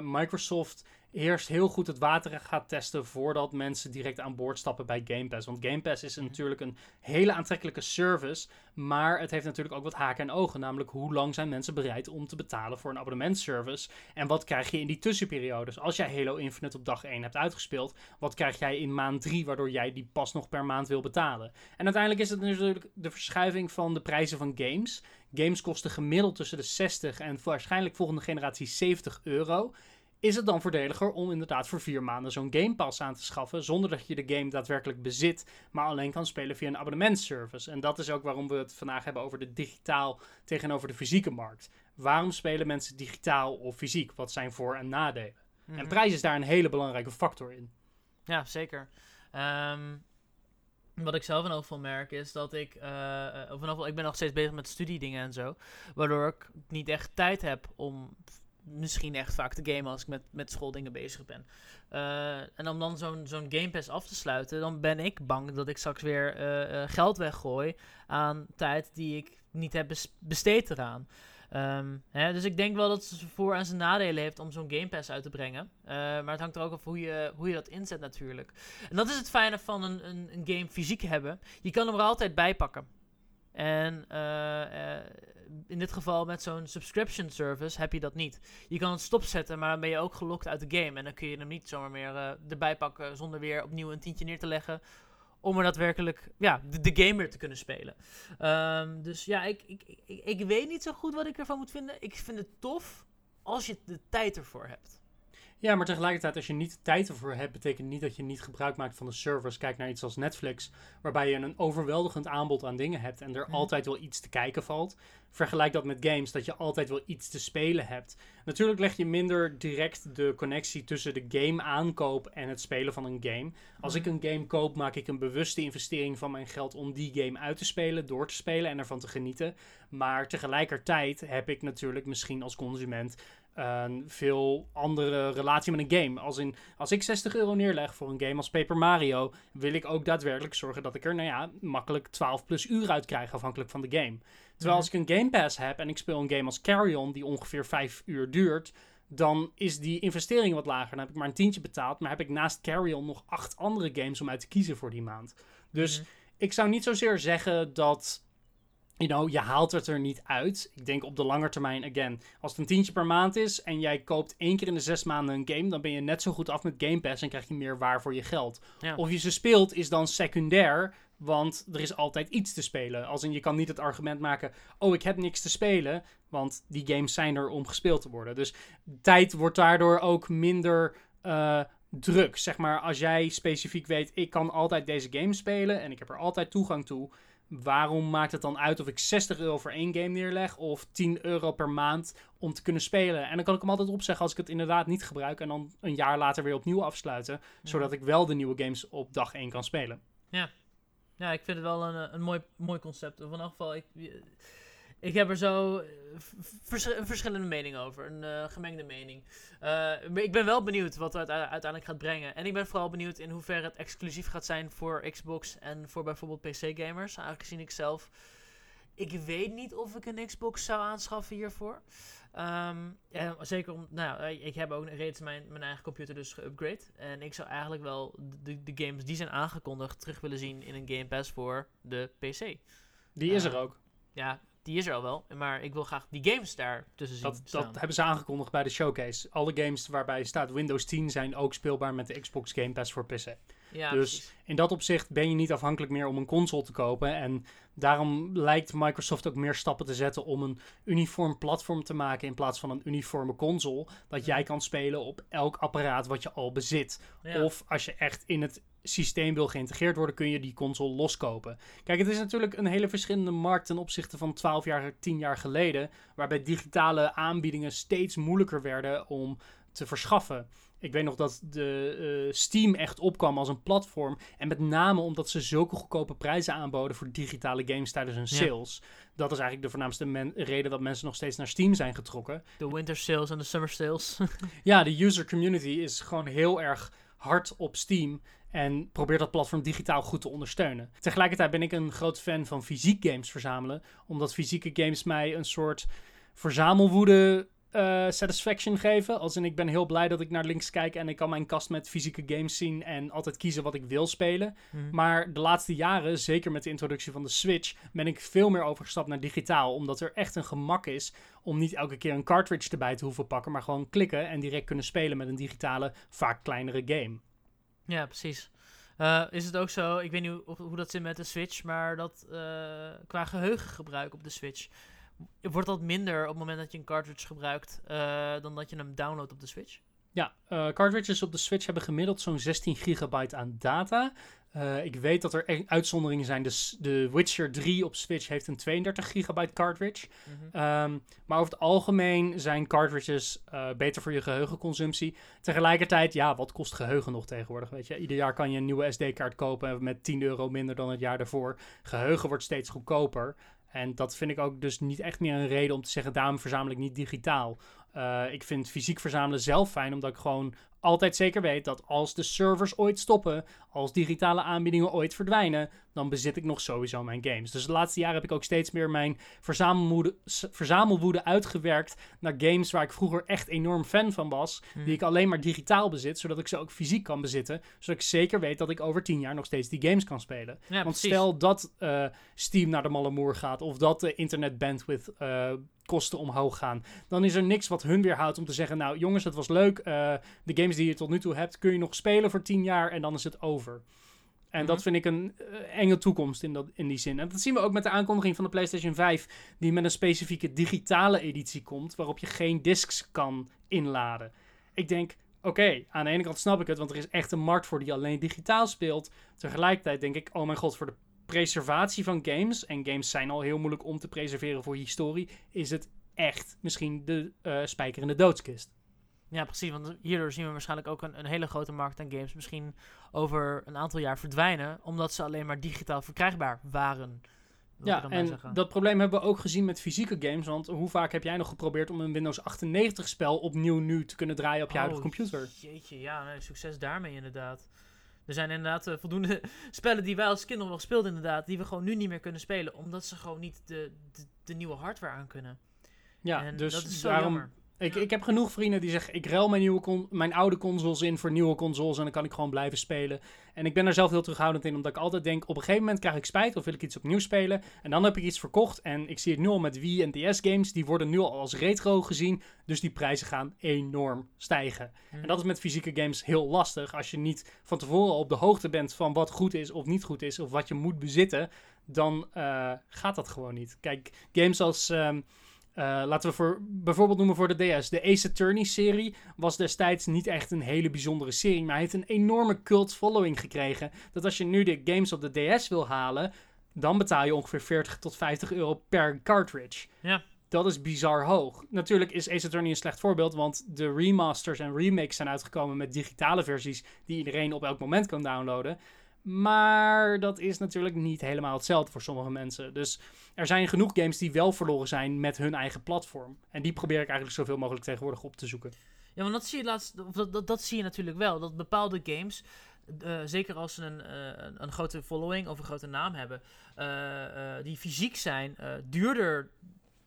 Microsoft eerst heel goed het water gaat testen voordat mensen direct aan boord stappen bij Game Pass. Want Game Pass is Mhm. natuurlijk een hele aantrekkelijke service, maar het heeft natuurlijk ook wat haken en ogen. Namelijk hoe lang zijn mensen bereid om te betalen voor een abonnementservice en wat krijg je in die tussenperiodes. Als jij Halo Infinite op dag 1 hebt uitgespeeld, wat krijg jij in maand 3 waardoor jij die pas nog per maand wil betalen. En uiteindelijk is het natuurlijk de verschuiving van de prijzen van games. Games kosten gemiddeld tussen de 60 en waarschijnlijk volgende generatie 70 euro is het dan voordeliger om inderdaad voor vier maanden zo'n Game Pass aan te schaffen, zonder dat je de game daadwerkelijk bezit, maar alleen kan spelen via een abonnementservice. En dat is ook waarom we het vandaag hebben over de digitaal tegenover de fysieke markt. Waarom spelen mensen digitaal of fysiek? Wat zijn voor- en nadelen? Mhm. En prijs is daar een hele belangrijke factor in. Ja, zeker. Um, wat ik zelf in ieder geval merk is dat ik, uh, of in ieder geval, ik ben nog steeds bezig met studiedingen en zo, waardoor ik niet echt tijd heb om misschien echt vaak te gamen als ik met, met schooldingen bezig ben. Uh, en om dan zo'n zo'n Game Pass af te sluiten, dan ben ik bang dat ik straks weer uh, uh, geld weggooi aan tijd die ik niet heb besteed eraan. Um, hè, dus ik denk wel dat het voor- en zijn nadelen heeft om zo'n Game Pass uit te brengen. maar het hangt er ook af hoe je, hoe je dat inzet natuurlijk. En dat is het fijne van een, een, een game fysiek hebben. Je kan hem er altijd bij pakken. En in dit geval met zo'n subscription service heb je dat niet. Je kan het stopzetten, maar dan ben je ook gelokt uit de game. En dan kun je hem niet zomaar meer uh, erbij pakken zonder weer opnieuw een tientje neer te leggen. Om er daadwerkelijk ja, de, de game weer te kunnen spelen. Um, dus ja, ik, ik, ik, ik weet niet zo goed wat ik ervan moet vinden. Ik vind het tof als je de tijd ervoor hebt. Ja, maar tegelijkertijd, als je niet tijd ervoor hebt, betekent niet dat je niet gebruik maakt van de servers. Kijk naar iets als Netflix, waarbij je een overweldigend aanbod aan dingen hebt en er altijd wel iets te kijken valt. Vergelijk dat met games, dat je altijd wel iets te spelen hebt. Natuurlijk leg je minder direct de connectie tussen de game aankoop en het spelen van een game. Als ik een game koop, maak ik een bewuste investering van mijn geld om die game uit te spelen, door te spelen en ervan te genieten. Maar tegelijkertijd heb ik natuurlijk misschien als consument een veel andere relatie met een game. Als, in, als ik 60 euro neerleg voor een game als Paper Mario, wil ik ook daadwerkelijk zorgen dat ik er, nou ja, makkelijk 12 plus uur uit krijg, afhankelijk van de game. Terwijl als ik een Game Pass heb en ik speel een game als Carry On, die ongeveer 5 uur duurt, dan is die investering wat lager. Dan heb ik maar een tientje betaald, maar heb ik naast Carry On nog acht andere games om uit te kiezen voor die maand. Dus Mhm. ik zou niet zozeer zeggen dat you know, je haalt het er niet uit. Ik denk op de lange termijn, again, als het een tientje per maand is en jij koopt één keer in de zes maanden een game, dan ben je net zo goed af met Game Pass en krijg je meer waar voor je geld. Ja. Of je ze speelt is dan secundair, want er is altijd iets te spelen. Als in je kan niet het argument maken, oh ik heb niks te spelen, want die games zijn er om gespeeld te worden. Dus tijd wordt daardoor ook minder eh, druk. Zeg maar, als jij specifiek weet, ik kan altijd deze game spelen en ik heb er altijd toegang toe. Waarom maakt het dan uit of ik 60 euro voor één game neerleg of 10 euro per maand om te kunnen spelen? En dan kan ik hem altijd opzeggen als ik het inderdaad niet gebruik en dan een jaar later weer opnieuw afsluiten, zodat ik wel de nieuwe games op dag 1 kan spelen. Ja, ik vind het wel een, eh, een mooi, mooi concept. Of in elk geval, ik, ik heb er zo eh, vers- een verschillende mening over. Een eh, gemengde mening. Eh, maar ik ben wel benieuwd wat het uite- uiteindelijk gaat brengen. En ik ben vooral benieuwd in hoeverre het exclusief gaat zijn voor Xbox en voor bijvoorbeeld PC-gamers. Aangezien ik zelf... Ik weet niet of ik een Xbox zou aanschaffen hiervoor. Ehm, zeker om... Nou, ik heb ook reeds mijn, mijn eigen computer dus geüpgrade. En ik zou eigenlijk wel de, de games die zijn aangekondigd terug willen zien in een Game Pass voor de PC. Die is er ook. Ja, die is er al wel. Maar ik wil graag die games daar tussen zien Dat, staan. dat hebben ze aangekondigd bij de showcase. Alle games waarbij staat Windows 10 zijn ook speelbaar met de Xbox Game Pass voor PC. Ja, dus precies. in dat opzicht ben je niet afhankelijk meer om een console te kopen. En daarom lijkt Microsoft ook meer stappen te zetten om een uniform platform te maken in plaats van een uniforme console. Dat jij kan spelen op elk apparaat wat je al bezit. Ja. Of als je echt in het systeem wil geïntegreerd worden, kun je die console loskopen. Kijk, het is natuurlijk een hele verschillende markt ten opzichte van 12 jaar, 10 jaar geleden. Waarbij digitale aanbiedingen steeds moeilijker werden om te verschaffen. Ik weet nog dat de eh, Steam echt opkwam als een platform. En met name omdat ze zulke goedkope prijzen aanboden voor digitale games tijdens hun Ja. sales. Dat is eigenlijk de voornaamste reden dat mensen nog steeds naar Steam zijn getrokken. De winter sales en de summer sales. [laughs] Ja, de user community is gewoon heel erg hard op Steam. En probeert dat platform digitaal goed te ondersteunen. Tegelijkertijd ben ik een groot fan van fysiek games verzamelen. Omdat fysieke games mij een soort verzamelwoede eh, satisfaction geven. Als in ik ben heel blij dat ik naar links kijk en ik kan mijn kast met fysieke games zien. En altijd kiezen wat ik wil spelen. Mhm. Maar de laatste jaren, zeker met de introductie van de Switch, ben ik veel meer overgestapt naar digitaal. Omdat er echt een gemak is om niet elke keer een cartridge erbij te hoeven pakken, maar gewoon klikken en direct kunnen spelen met een digitale, vaak kleinere game. Ja, precies. Eh, is het ook zo, ik weet niet hoe, hoe dat zit met de Switch, maar dat eh, qua geheugengebruik op de Switch, wordt dat minder op het moment dat je een cartridge gebruikt eh, dan dat je hem downloadt op de Switch? Ja, eh, cartridges op de Switch hebben gemiddeld zo'n 16 gigabyte aan data. Eh, ik weet dat er e- uitzonderingen zijn. Dus de Witcher 3 op Switch heeft een 32 gigabyte cartridge. Ehm, maar over het algemeen zijn cartridges beter voor je geheugenconsumptie. Tegelijkertijd, ja, wat kost geheugen nog tegenwoordig? Weet je? Ieder jaar kan je een nieuwe SD-kaart kopen met 10 euro minder dan het jaar daarvoor. Geheugen wordt steeds goedkoper. En dat vind ik ook dus niet echt meer een reden om te zeggen, daarom verzamel ik niet digitaal. Eh, ik vind fysiek verzamelen zelf fijn, omdat ik gewoon altijd zeker weet dat als de servers ooit stoppen, als digitale aanbiedingen ooit verdwijnen, dan bezit ik nog sowieso mijn games. Dus de laatste jaren heb ik ook steeds meer mijn verzamelwoede, uitgewerkt naar games waar ik vroeger echt enorm fan van was, Mhm. die ik alleen maar digitaal bezit, zodat ik ze ook fysiek kan bezitten, zodat ik zeker weet dat ik over tien jaar nog steeds die games kan spelen. Ja, Want precies. stel dat eh, Steam naar de malle moer gaat, of dat de internet bandwidth eh, kosten omhoog gaan, dan is er niks wat hun weerhoudt om te zeggen, nou jongens, het was leuk, eh, de games die je tot nu toe hebt, kun je nog spelen voor tien jaar en dan is het over. En dat Mhm. vind ik een eh, enge toekomst in, dat, in die zin. En dat zien we ook met de aankondiging van de PlayStation 5, die met een specifieke digitale editie komt, waarop je geen discs kan inladen. Ik denk, oké, aan de ene kant snap ik het, want er is echt een markt voor die alleen digitaal speelt. Tegelijkertijd denk ik, oh mijn god, voor de preservatie van games, en games zijn al heel moeilijk om te preserveren voor historie, is het echt misschien de eh, spijker in de doodskist. Ja, precies. Want hierdoor zien we waarschijnlijk ook een, een hele grote markt aan games misschien over een aantal jaar verdwijnen, omdat ze alleen maar digitaal verkrijgbaar waren. Ja, en zeggen. dat probleem hebben we ook gezien met fysieke games. Want hoe vaak heb jij nog geprobeerd om een Windows 98 spel opnieuw nu te kunnen draaien op je huidige Oh, computer? Jeetje, ja, nee, succes daarmee inderdaad. Er zijn inderdaad eh, voldoende [laughs] spellen die wij als kinderen nog speelden inderdaad, die we gewoon nu niet meer kunnen spelen, omdat ze gewoon niet de, de, de nieuwe hardware aan kunnen. Ja, en dus dat is zo daarom jammer. Ik, ik heb genoeg vrienden die zeggen, ik ruil mijn, nieuwe mijn oude consoles in voor nieuwe consoles en dan kan ik gewoon blijven spelen. En ik ben er zelf heel terughoudend in, omdat ik altijd denk, op een gegeven moment krijg ik spijt of wil ik iets opnieuw spelen. En dan heb ik iets verkocht en ik zie het nu al met Wii en DS games, die worden nu al als retro gezien, dus die prijzen gaan enorm stijgen. En dat is met fysieke games heel lastig, als je niet van tevoren op de hoogte bent van wat goed is of niet goed is, of wat je moet bezitten, dan eh, gaat dat gewoon niet. Kijk, games als... ehm, eh, laten we voor, bijvoorbeeld noemen voor de DS. De Ace Attorney serie was destijds niet echt een hele bijzondere serie. Maar hij heeft een enorme cult following gekregen. Dat als je nu de games op de DS wil halen. dan betaal je ongeveer 40 tot 50 euro per cartridge. Ja. Dat is bizar hoog. Natuurlijk is Ace Attorney een slecht voorbeeld. Want de remasters en remakes zijn uitgekomen met digitale versies. die iedereen op elk moment kan downloaden. Maar dat is natuurlijk niet helemaal hetzelfde voor sommige mensen. Dus er zijn genoeg games die wel verloren zijn met hun eigen platform. En die probeer ik eigenlijk zoveel mogelijk tegenwoordig op te zoeken. Ja, want dat zie je laatst, dat, dat, zie je natuurlijk wel. Dat bepaalde games, eh, zeker als ze een, eh, een, een grote following of een grote naam hebben, eh, die fysiek zijn, duurder,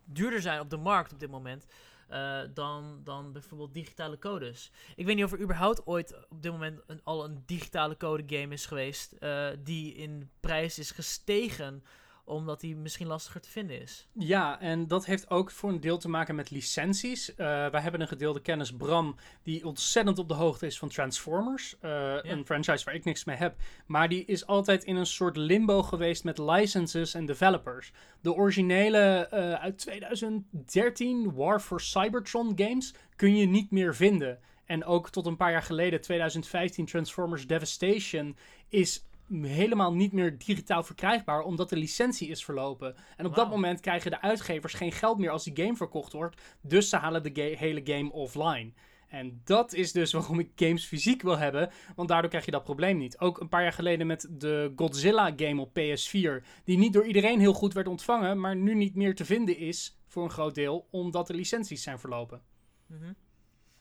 duurder zijn op de markt op dit moment. Eh, dan, dan bijvoorbeeld digitale codes. Ik weet niet of er überhaupt ooit op dit moment een, al een digitale code game is geweest. eh, die in prijs is gestegen. Omdat die misschien lastiger te vinden is. Ja, en dat heeft ook voor een deel te maken met licenties. Uh, wij hebben een gedeelde kennis, Bram, die ontzettend op de hoogte is van Transformers. Uh, Een franchise waar ik niks mee heb. Maar die is altijd in een soort limbo geweest met licenses en developers. De originele uh, uit 2013 War for Cybertron games kun je niet meer vinden. En ook tot een paar jaar geleden, 2015, Transformers Devastation is helemaal niet meer digitaal verkrijgbaar, omdat de licentie is verlopen. En op wow. dat moment krijgen de uitgevers geen geld meer als die game verkocht wordt, dus ze halen de ga hele game offline. En dat is dus waarom ik games fysiek wil hebben, want daardoor krijg je dat probleem niet. Ook een paar jaar geleden met de Godzilla game op PS4, die niet door iedereen heel goed werd ontvangen, maar nu niet meer te vinden is voor een groot deel, omdat de licenties zijn verlopen. Mm -hmm.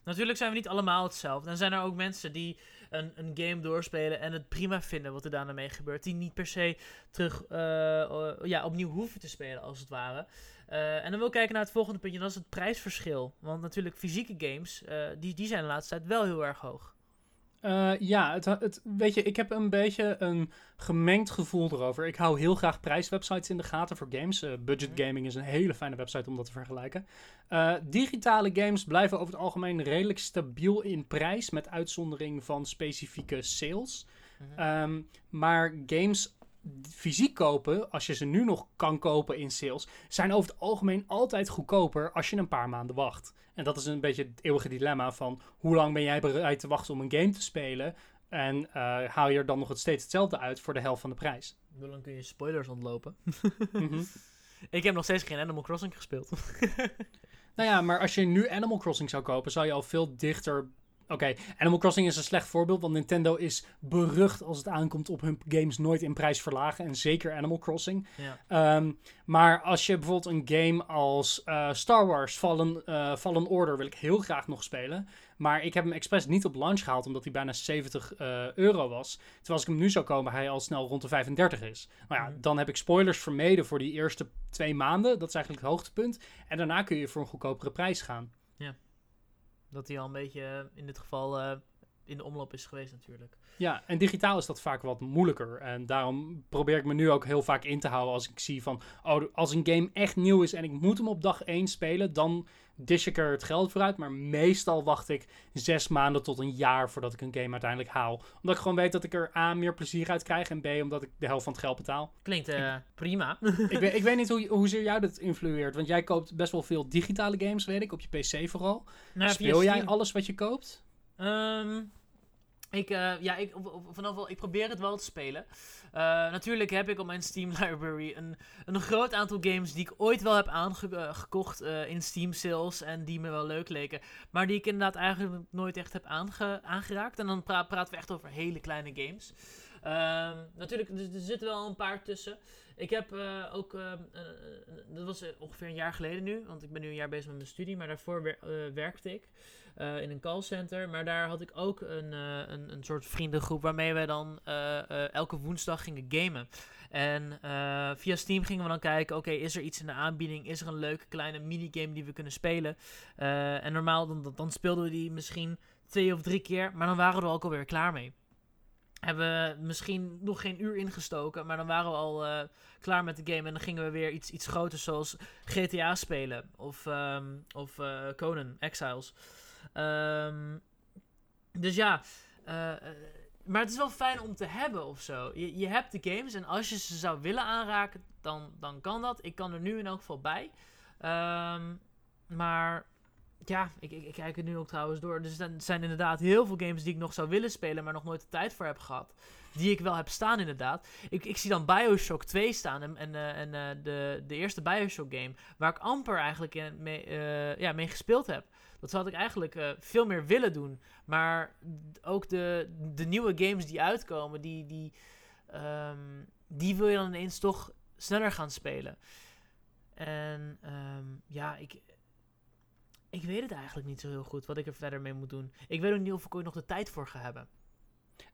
Natuurlijk zijn we niet allemaal hetzelfde. En zijn er ook mensen die een, een game doorspelen en het prima vinden wat er daarna mee gebeurt. Die niet per se terug uh, uh, ja, opnieuw hoeven te spelen, als het ware. Uh, en dan wil ik kijken naar het volgende puntje, dat is het prijsverschil. Want natuurlijk, fysieke games, die, die zijn de laatste tijd wel heel erg hoog. Uh, ja, het, het, weet je, ik heb een beetje een gemengd gevoel erover. Ik hou heel graag prijswebsites in de gaten voor games. Uh, Budget Gaming is een hele fijne website om dat te vergelijken. Uh, digitale games blijven over het algemeen redelijk stabiel in prijs, met uitzondering van specifieke sales. -hmm. um, maar games fysiek kopen, als je ze nu nog kan kopen in sales, zijn over het algemeen altijd goedkoper als je een paar maanden wacht. En dat is een beetje het eeuwige dilemma van hoe lang ben jij bereid te wachten om een game te spelen en uh, haal je er dan nog het steeds hetzelfde uit voor de helft van de prijs. Hoe lang kun je spoilers ontlopen? mm -hmm. [laughs] Ik heb nog steeds geen Animal Crossing gespeeld. [laughs] nou ja, maar als je nu Animal Crossing zou kopen, zou je al veel dichter Oké, okay, Animal Crossing is een slecht voorbeeld, want Nintendo is berucht als het aankomt op hun games nooit in prijs verlagen. En zeker Animal Crossing. Ja. Um, maar als je bijvoorbeeld een game als uh, Star Wars Fallen, uh, Fallen Order wil ik heel graag nog spelen. Maar ik heb hem expres niet op launch gehaald, omdat hij bijna 70 uh, euro was. Terwijl als ik hem nu zou komen, hij al snel rond de 35 is. Nou ja, Mhm. dan heb ik spoilers vermeden voor die eerste twee maanden. Dat is eigenlijk het hoogtepunt. En daarna kun je voor een goedkopere prijs gaan. Dat hij al een beetje in dit geval uh, in de omloop is geweest natuurlijk. Ja, en digitaal is dat vaak wat moeilijker. En daarom probeer ik me nu ook heel vaak in te houden als ik zie van... Oh, als een game echt nieuw is en ik moet hem op dag 1 spelen... dan dish ik er het geld voor uit. Maar meestal wacht ik zes maanden tot een jaar voordat ik een game uiteindelijk haal. Omdat ik gewoon weet dat ik er A, meer plezier uit krijg... en B, omdat ik de helft van het geld betaal. Klinkt uh, prima. [laughs] [laughs] ik, weet, ik weet niet hoe, hoezeer jou dat influeert. Want jij koopt best wel veel digitale games, weet ik. Op je PC vooral. Nou, Speel jij alles wat je koopt? Um, ik, uh, ja, ik, vanaf wel, ik probeer het wel te spelen. Uh, natuurlijk heb ik op mijn Steam [laughs] library een, een groot aantal games die ik ooit wel heb aangekocht uh, in Steam sales en die me wel leuk leken. Maar die ik inderdaad eigenlijk nooit echt heb aange, aangeraakt. En dan pra praten we echt over hele kleine games. Ehm, natuurlijk, er, er zitten wel een paar tussen. Ik heb eh, ook, eh, eh, dat was eh, ongeveer een jaar geleden nu, want ik ben nu een jaar bezig met mijn studie, maar daarvoor wer- eh, werkte ik eh, in een callcenter. Maar daar had ik ook een, eh, een, een soort vriendengroep waarmee we dan eh, elke woensdag gingen gamen. En via Steam gingen we dan kijken, oké, is er iets in de aanbieding? Is er een leuke kleine minigame die we kunnen spelen? En normaal dan, dan- speelden we die misschien twee of drie keer, maar dan waren we er ook alweer klaar mee. Hebben we misschien nog geen uur ingestoken, maar dan waren we al klaar met de game. En dan gingen we weer iets, iets groters zoals GTA spelen. Of, ehm, of Conan, Exiles. Ehm, dus ja, eh, eh, maar het is wel fijn om te hebben of zo. Je, je hebt de games en als je ze zou willen aanraken, dan, dan kan dat. Ik kan er nu in elk geval bij. Ehm, maar ja, ik, ik, kijk er nu ook trouwens door. Er zijn, inderdaad heel veel games die ik nog zou willen spelen, maar nog nooit de tijd voor heb gehad. Die ik wel heb staan, inderdaad. Ik, ik zie dan Bioshock 2 staan en, en, eh, en de, de eerste Bioshock game, waar ik amper eigenlijk in, mee, ja, mee gespeeld heb. Dat had ik eigenlijk eh, veel meer willen doen. Maar ook de, de nieuwe games die uitkomen, die, die, ehm, die wil je dan ineens toch sneller gaan spelen. En ehm, ja, ik, ik weet het eigenlijk niet zo heel goed wat ik er verder mee moet doen. Ik weet ook niet of ik ooit nog de tijd voor ga hebben.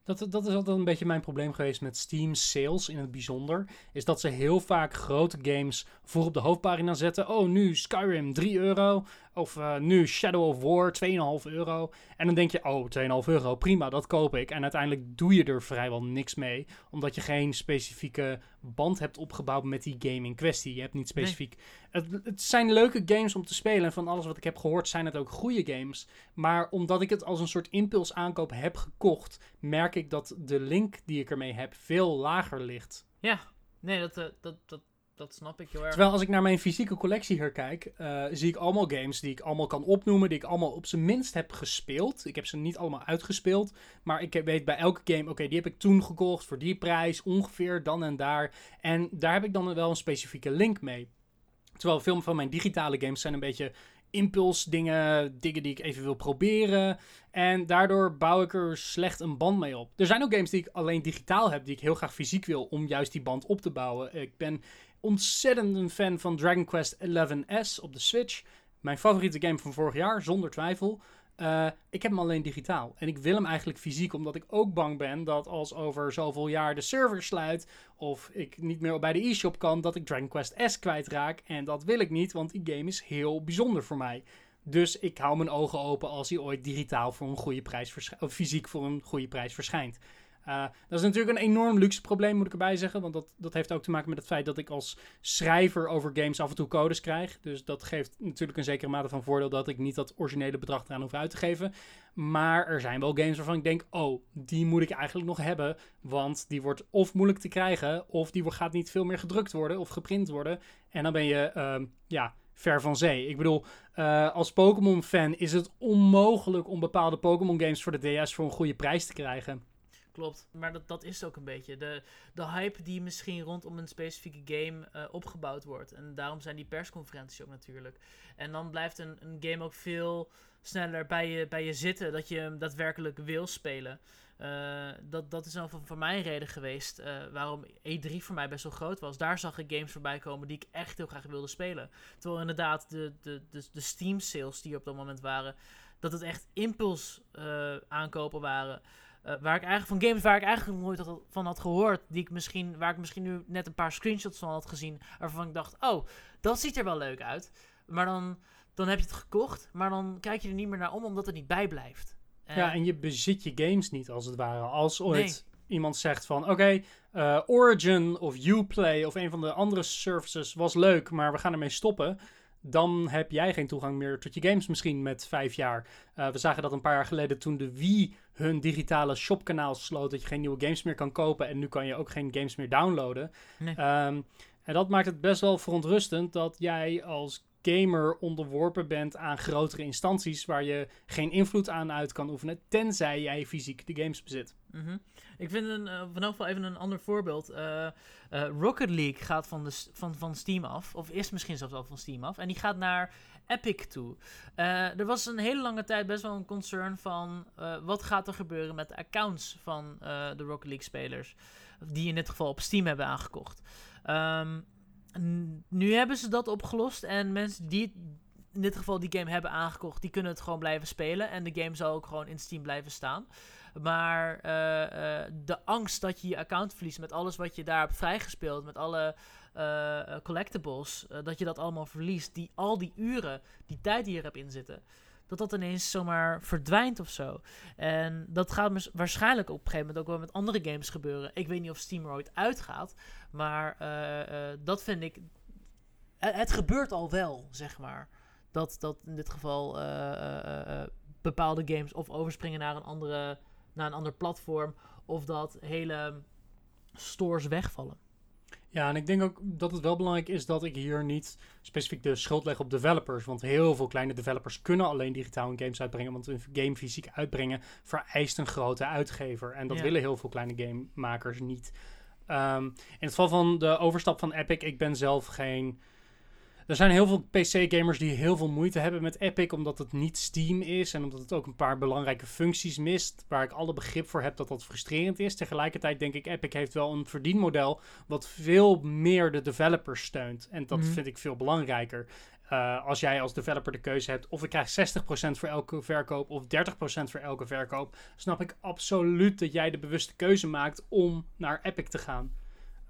Dat, dat is altijd een beetje mijn probleem geweest met Steam sales in het bijzonder. Is dat ze heel vaak grote games voor op de hoofdpagina zetten. Oh, nu Skyrim 3 euro. Of eh, nu Shadow of War 2,5 euro. En dan denk je, oh, 2,5 euro, prima, dat koop ik. En uiteindelijk doe je er vrijwel niks mee. Omdat je geen specifieke band hebt opgebouwd met die game in kwestie. Je hebt niet Nee. specifiek... Het, het zijn leuke games om te spelen. En van alles wat ik heb gehoord zijn het ook goede games. Maar omdat ik het als een soort impuls aankoop heb gekocht, merk ik dat de link die ik ermee heb veel lager ligt. Nee, dat, eh, dat, dat, dat snap ik heel erg. Terwijl als ik naar mijn fysieke collectie hier kijk, eh, zie ik allemaal games die ik allemaal kan opnoemen, die ik allemaal op zijn minst heb gespeeld. Ik heb ze niet allemaal uitgespeeld, maar ik weet bij elke game, oké, die heb ik toen gekocht voor die prijs, ongeveer dan en daar. En daar heb ik dan wel een specifieke link mee. Terwijl veel van mijn digitale games zijn een beetje impulsdingen, dingen die ik even wil proberen. En daardoor bouw ik er slecht een band mee op. Er zijn ook games die ik alleen digitaal heb, die ik heel graag fysiek wil om juist die band op te bouwen. Ik ben ontzettend een fan van Dragon Quest XI-S op de Switch. Mijn favoriete game van vorig jaar, zonder twijfel. Eh, ik heb hem alleen digitaal. En ik wil hem eigenlijk fysiek, omdat ik ook bang ben dat als over zoveel jaar de server sluit. of ik niet meer bij de e-shop kan, dat ik Dragon Quest S kwijtraak. En dat wil ik niet, want die game is heel bijzonder voor mij. Dus ik hou mijn ogen open als hij ooit digitaal voor een goede prijs. Of fysiek voor een goede prijs verschijnt. Eh, dat is natuurlijk een enorm luxe probleem, moet ik erbij zeggen. Want dat, dat heeft ook te maken met het feit dat ik als schrijver over games af en toe codes krijg. Dus dat geeft natuurlijk een zekere mate van voordeel dat ik niet dat originele bedrag eraan hoef uit te geven. Maar er zijn wel games waarvan ik denk, oh, die moet ik eigenlijk nog hebben. Want die wordt of moeilijk te krijgen, of die gaat niet veel meer gedrukt worden of geprint worden. En dan ben je, ehm, ja, ver van zee. Ik bedoel, eh, als Pokémon-fan is het onmogelijk om bepaalde Pokémon-games voor de DS voor een goede prijs te krijgen. Klopt, maar dat, dat is ook een beetje. De, de hype die misschien rondom een specifieke game eh, opgebouwd wordt. En daarom zijn die persconferenties ook natuurlijk. En dan blijft een, een game ook veel sneller bij je, bij je zitten dat je hem daadwerkelijk wil spelen. Eh, dat, dat is dan voor, voor reden geweest eh, waarom E3 voor mij best wel groot was. Daar zag ik games voorbij komen die ik echt heel graag wilde spelen. Terwijl inderdaad de, de, de, de Steam sales die op dat moment waren, dat het echt impuls aankopen waren. Eh, waar ik eigenlijk van games waar ik eigenlijk nooit had- van had gehoord. Die ik misschien, waar ik misschien nu net een paar screenshots van had gezien. Waarvan ik dacht, oh, dat ziet er wel leuk uit. Maar dan, dan heb je het gekocht. Maar dan kijk je er niet meer naar om, omdat het niet bijblijft. Ja, en je bezit je games niet als het ware. Als ooit iemand zegt van, oké, eh, Origin of Uplay of een van de andere services was leuk, maar we gaan ermee stoppen. Dan heb jij geen toegang meer tot je games misschien met vijf jaar. Eh, we zagen dat een paar jaar geleden toen de Wii hun digitale shopkanaal sloot. Dat je geen nieuwe games meer kan kopen. En nu kan je ook geen games meer downloaden. Nee. Ehm, en dat maakt het best wel verontrustend dat jij als gamer onderworpen bent aan grotere instanties waar je geen invloed aan uit kan oefenen, tenzij jij fysiek de games bezit. Mhm. Ik vind een, uh, van geval even een ander voorbeeld. Uh, uh, Rocket League gaat van, de, van, van Steam af, of is misschien zelfs al van Steam af, en die gaat naar Epic toe. er was een hele lange tijd best wel een concern van wat gaat er gebeuren met de accounts van de Rocket League spelers, die in dit geval op Steam hebben aangekocht. Um, nu hebben ze dat opgelost en mensen die in dit geval die game hebben aangekocht, die kunnen het gewoon blijven spelen. En de game zal ook gewoon in Steam blijven staan. Maar uh, uh, de angst dat je je account verliest met alles wat je daar hebt vrijgespeeld, met alle uh, collectibles, dat je dat allemaal verliest, die, al die uren, die tijd die je hebt in zitten, dat dat ineens zomaar verdwijnt of zo. En dat gaat waarschijnlijk op een gegeven moment ook wel met andere games gebeuren. Ik weet niet of Steam er ooit uitgaat, maar uh, uh, dat vind ik. Het gebeurt al wel, zeg maar. Dat, dat in dit geval uh, bepaalde games of overspringen naar een, andere, naar een ander platform, of dat hele stores wegvallen. Ja, en ik denk ook dat het wel belangrijk is dat ik hier niet specifiek de schuld leg op developers. Want heel veel kleine developers kunnen alleen digitaal games uitbrengen. Want een game fysiek uitbrengen vereist een grote uitgever. En dat willen heel veel kleine gamemakers niet. Um, in het geval van de overstap van Epic, ik ben zelf geen er zijn heel veel PC-gamers die heel veel moeite hebben met Epic, omdat het niet Steam is en omdat het ook een paar belangrijke functies mist, waar ik alle begrip voor heb dat dat frustrerend is. Tegelijkertijd denk ik, Epic heeft wel een verdienmodel wat veel meer de developers steunt. En dat mhm. vind ik veel belangrijker. Uh, als jij als developer de keuze hebt of ik krijg 60% voor elke verkoop of 30% voor elke verkoop, snap ik absoluut dat jij de bewuste keuze maakt om naar Epic te gaan.